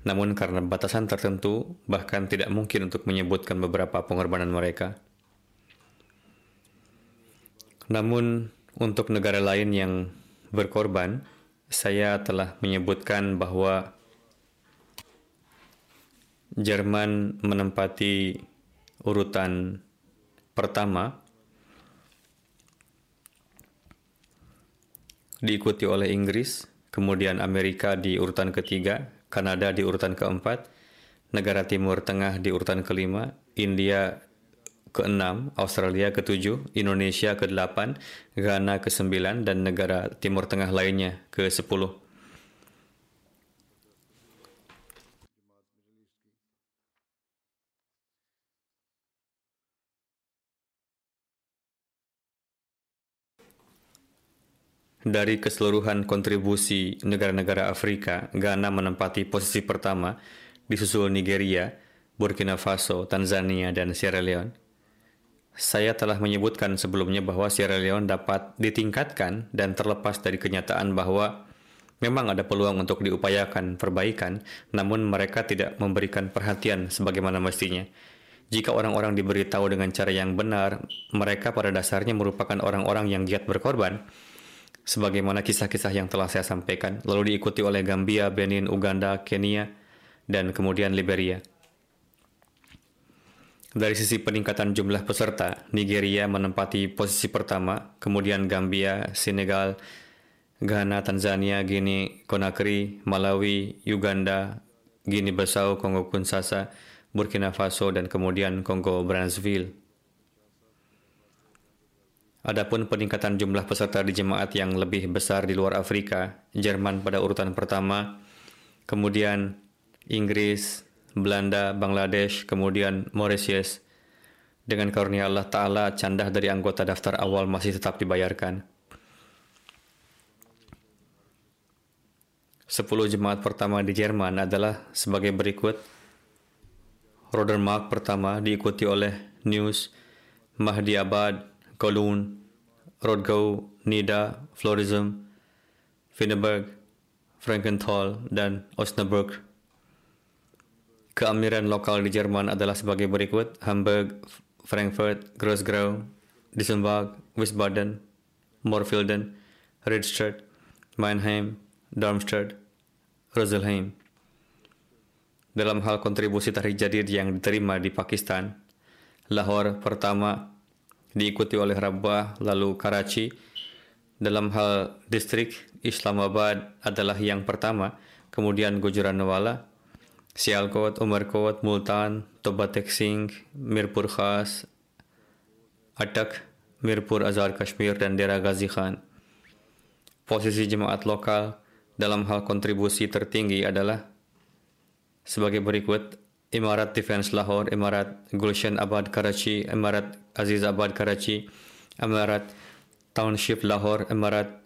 Namun karena batasan tertentu, bahkan tidak mungkin untuk menyebutkan beberapa pengorbanan mereka. Namun untuk negara lain yang berkorban, saya telah menyebutkan bahwa Jerman menempati urutan pertama diikuti oleh Inggris, kemudian Amerika di urutan ketiga, Kanada di urutan keempat, negara Timur Tengah di urutan kelima, India ke-6, Australia ke-7, Indonesia ke-8, Ghana ke-9, dan negara Timur Tengah lainnya ke-10. Dari keseluruhan kontribusi negara-negara Afrika, Ghana menempati posisi pertama, disusul Nigeria, Burkina Faso, Tanzania, dan Sierra Leone. Saya telah menyebutkan sebelumnya bahwa Sierra Leone dapat ditingkatkan dan terlepas dari kenyataan bahwa memang ada peluang untuk diupayakan perbaikan, namun mereka tidak memberikan perhatian sebagaimana mestinya. Jika orang-orang diberitahu dengan cara yang benar, mereka pada dasarnya merupakan orang-orang yang giat berkorban, sebagaimana kisah-kisah yang telah saya sampaikan, lalu diikuti oleh Gambia, Benin, Uganda, Kenya, dan kemudian Liberia. Dari sisi peningkatan jumlah peserta, Nigeria menempati posisi pertama, kemudian Gambia, Senegal, Ghana, Tanzania, Guinea, Conakry, Malawi, Uganda, Guinea-Bissau, Kongo Kinshasa, Burkina Faso, dan kemudian Kongo Brazzaville. Adapun peningkatan jumlah peserta di jemaat yang lebih besar di luar Afrika, Jerman pada urutan pertama, kemudian Inggris, Belanda, Bangladesh, kemudian Mauritius. Dengan karunia Allah Ta'ala, candah dari anggota daftar awal masih tetap dibayarkan. Sepuluh jemaat pertama di Jerman adalah sebagai berikut. Rodermark pertama diikuti oleh News, Mahdi Abad, Cologne, Rodgau, Nida, Florism, Finneberg, Frankenthal, dan Osnabrück. Keamiran lokal di Jerman adalah sebagai berikut: Hamburg, Frankfurt, Grossgrau, Dissenburg, Wiesbaden, Morfelden, Riedstadt, Mannheim, Darmstadt, Roselheim. Dalam hal kontribusi tarikh jadid yang diterima di Pakistan, Lahore pertama diikuti oleh Rabah lalu Karachi. Dalam hal distrik, Islamabad adalah yang pertama, kemudian Gujaranwala, Sialkot, Umarkot, Multan, Tobatek Singh, Mirpur Khas, Atak, Mirpur Azhar Kashmir, dan Dera Ghazi Khan. Posisi jemaat lokal dalam hal kontribusi tertinggi adalah sebagai berikut Imarat Defense Lahore, Imarat Gulshan Abad Karachi, Imarat Aziz Abad Karachi, Imarat Township Lahore, Imarat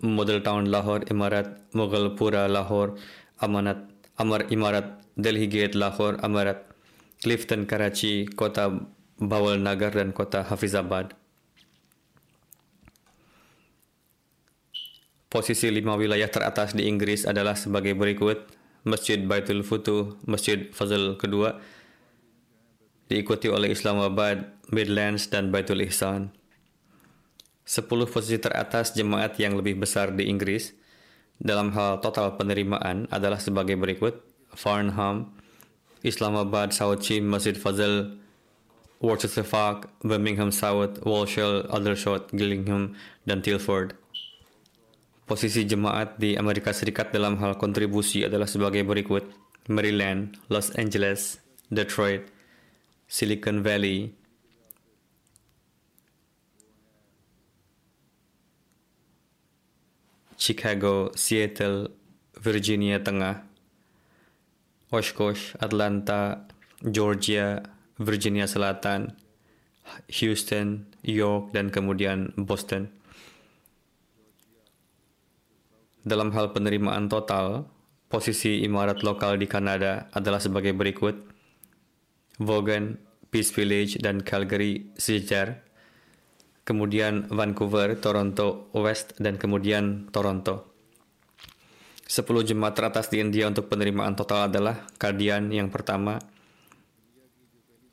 Model Town Lahore, Imarat Mughalpura Lahore, Amanat Amar Imarat Delhi Gate Lahore, Amarat Clifton Karachi, Kota Bawal Nagar dan Kota Hafizabad. Posisi lima wilayah teratas di Inggris adalah sebagai berikut. Masjid Baitul Futuh, Masjid Fazl kedua, diikuti oleh Islamabad, Midlands, dan Baitul Ihsan. Sepuluh posisi teratas jemaat yang lebih besar di Inggris dalam hal total penerimaan adalah sebagai berikut. Farnham, Islamabad, Sauchi, Masjid Fazl, Worcester Park, Birmingham South, Walsall, Aldershot, Gillingham, dan Tilford. Posisi jemaat di Amerika Serikat dalam hal kontribusi adalah sebagai berikut. Maryland, Los Angeles, Detroit, Silicon Valley, Chicago, Seattle, Virginia Tengah, Oshkosh, Atlanta, Georgia, Virginia Selatan, Houston, York, dan kemudian Boston. Dalam hal penerimaan total, posisi imarat lokal di Kanada adalah sebagai berikut. Vaughan, Peace Village, dan Calgary sejajar. Kemudian Vancouver, Toronto West, dan kemudian Toronto. Sepuluh jemaat teratas di India untuk penerimaan total adalah Kardian yang pertama,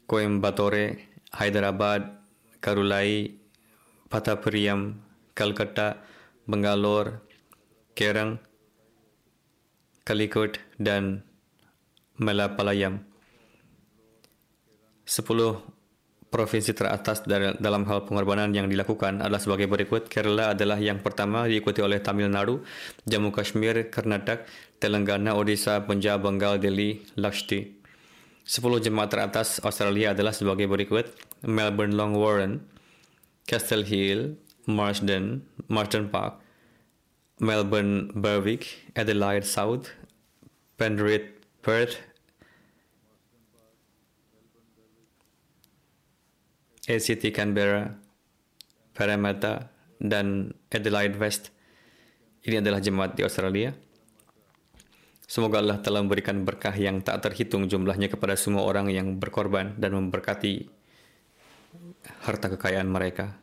Coimbatore, Hyderabad, Karulai, Patapuriam, Calcutta, Bangalore, Kerang, Kalikut, dan Melapalayam. Sepuluh provinsi teratas dalam hal pengorbanan yang dilakukan adalah sebagai berikut. Kerala adalah yang pertama diikuti oleh Tamil Nadu, Jammu Kashmir, Karnataka, Telangana, Odisha, Punjab, Bengal, Delhi, Lakshti. Sepuluh jemaat teratas Australia adalah sebagai berikut. Melbourne Long Warren, Castle Hill, Marsden, Marsden Park, Melbourne Berwick, Adelaide South, Penrith Perth, ACT Canberra, Parramatta, dan Adelaide West. Ini adalah jemaat di Australia. Semoga Allah telah memberikan berkah yang tak terhitung jumlahnya kepada semua orang yang berkorban dan memberkati harta kekayaan mereka.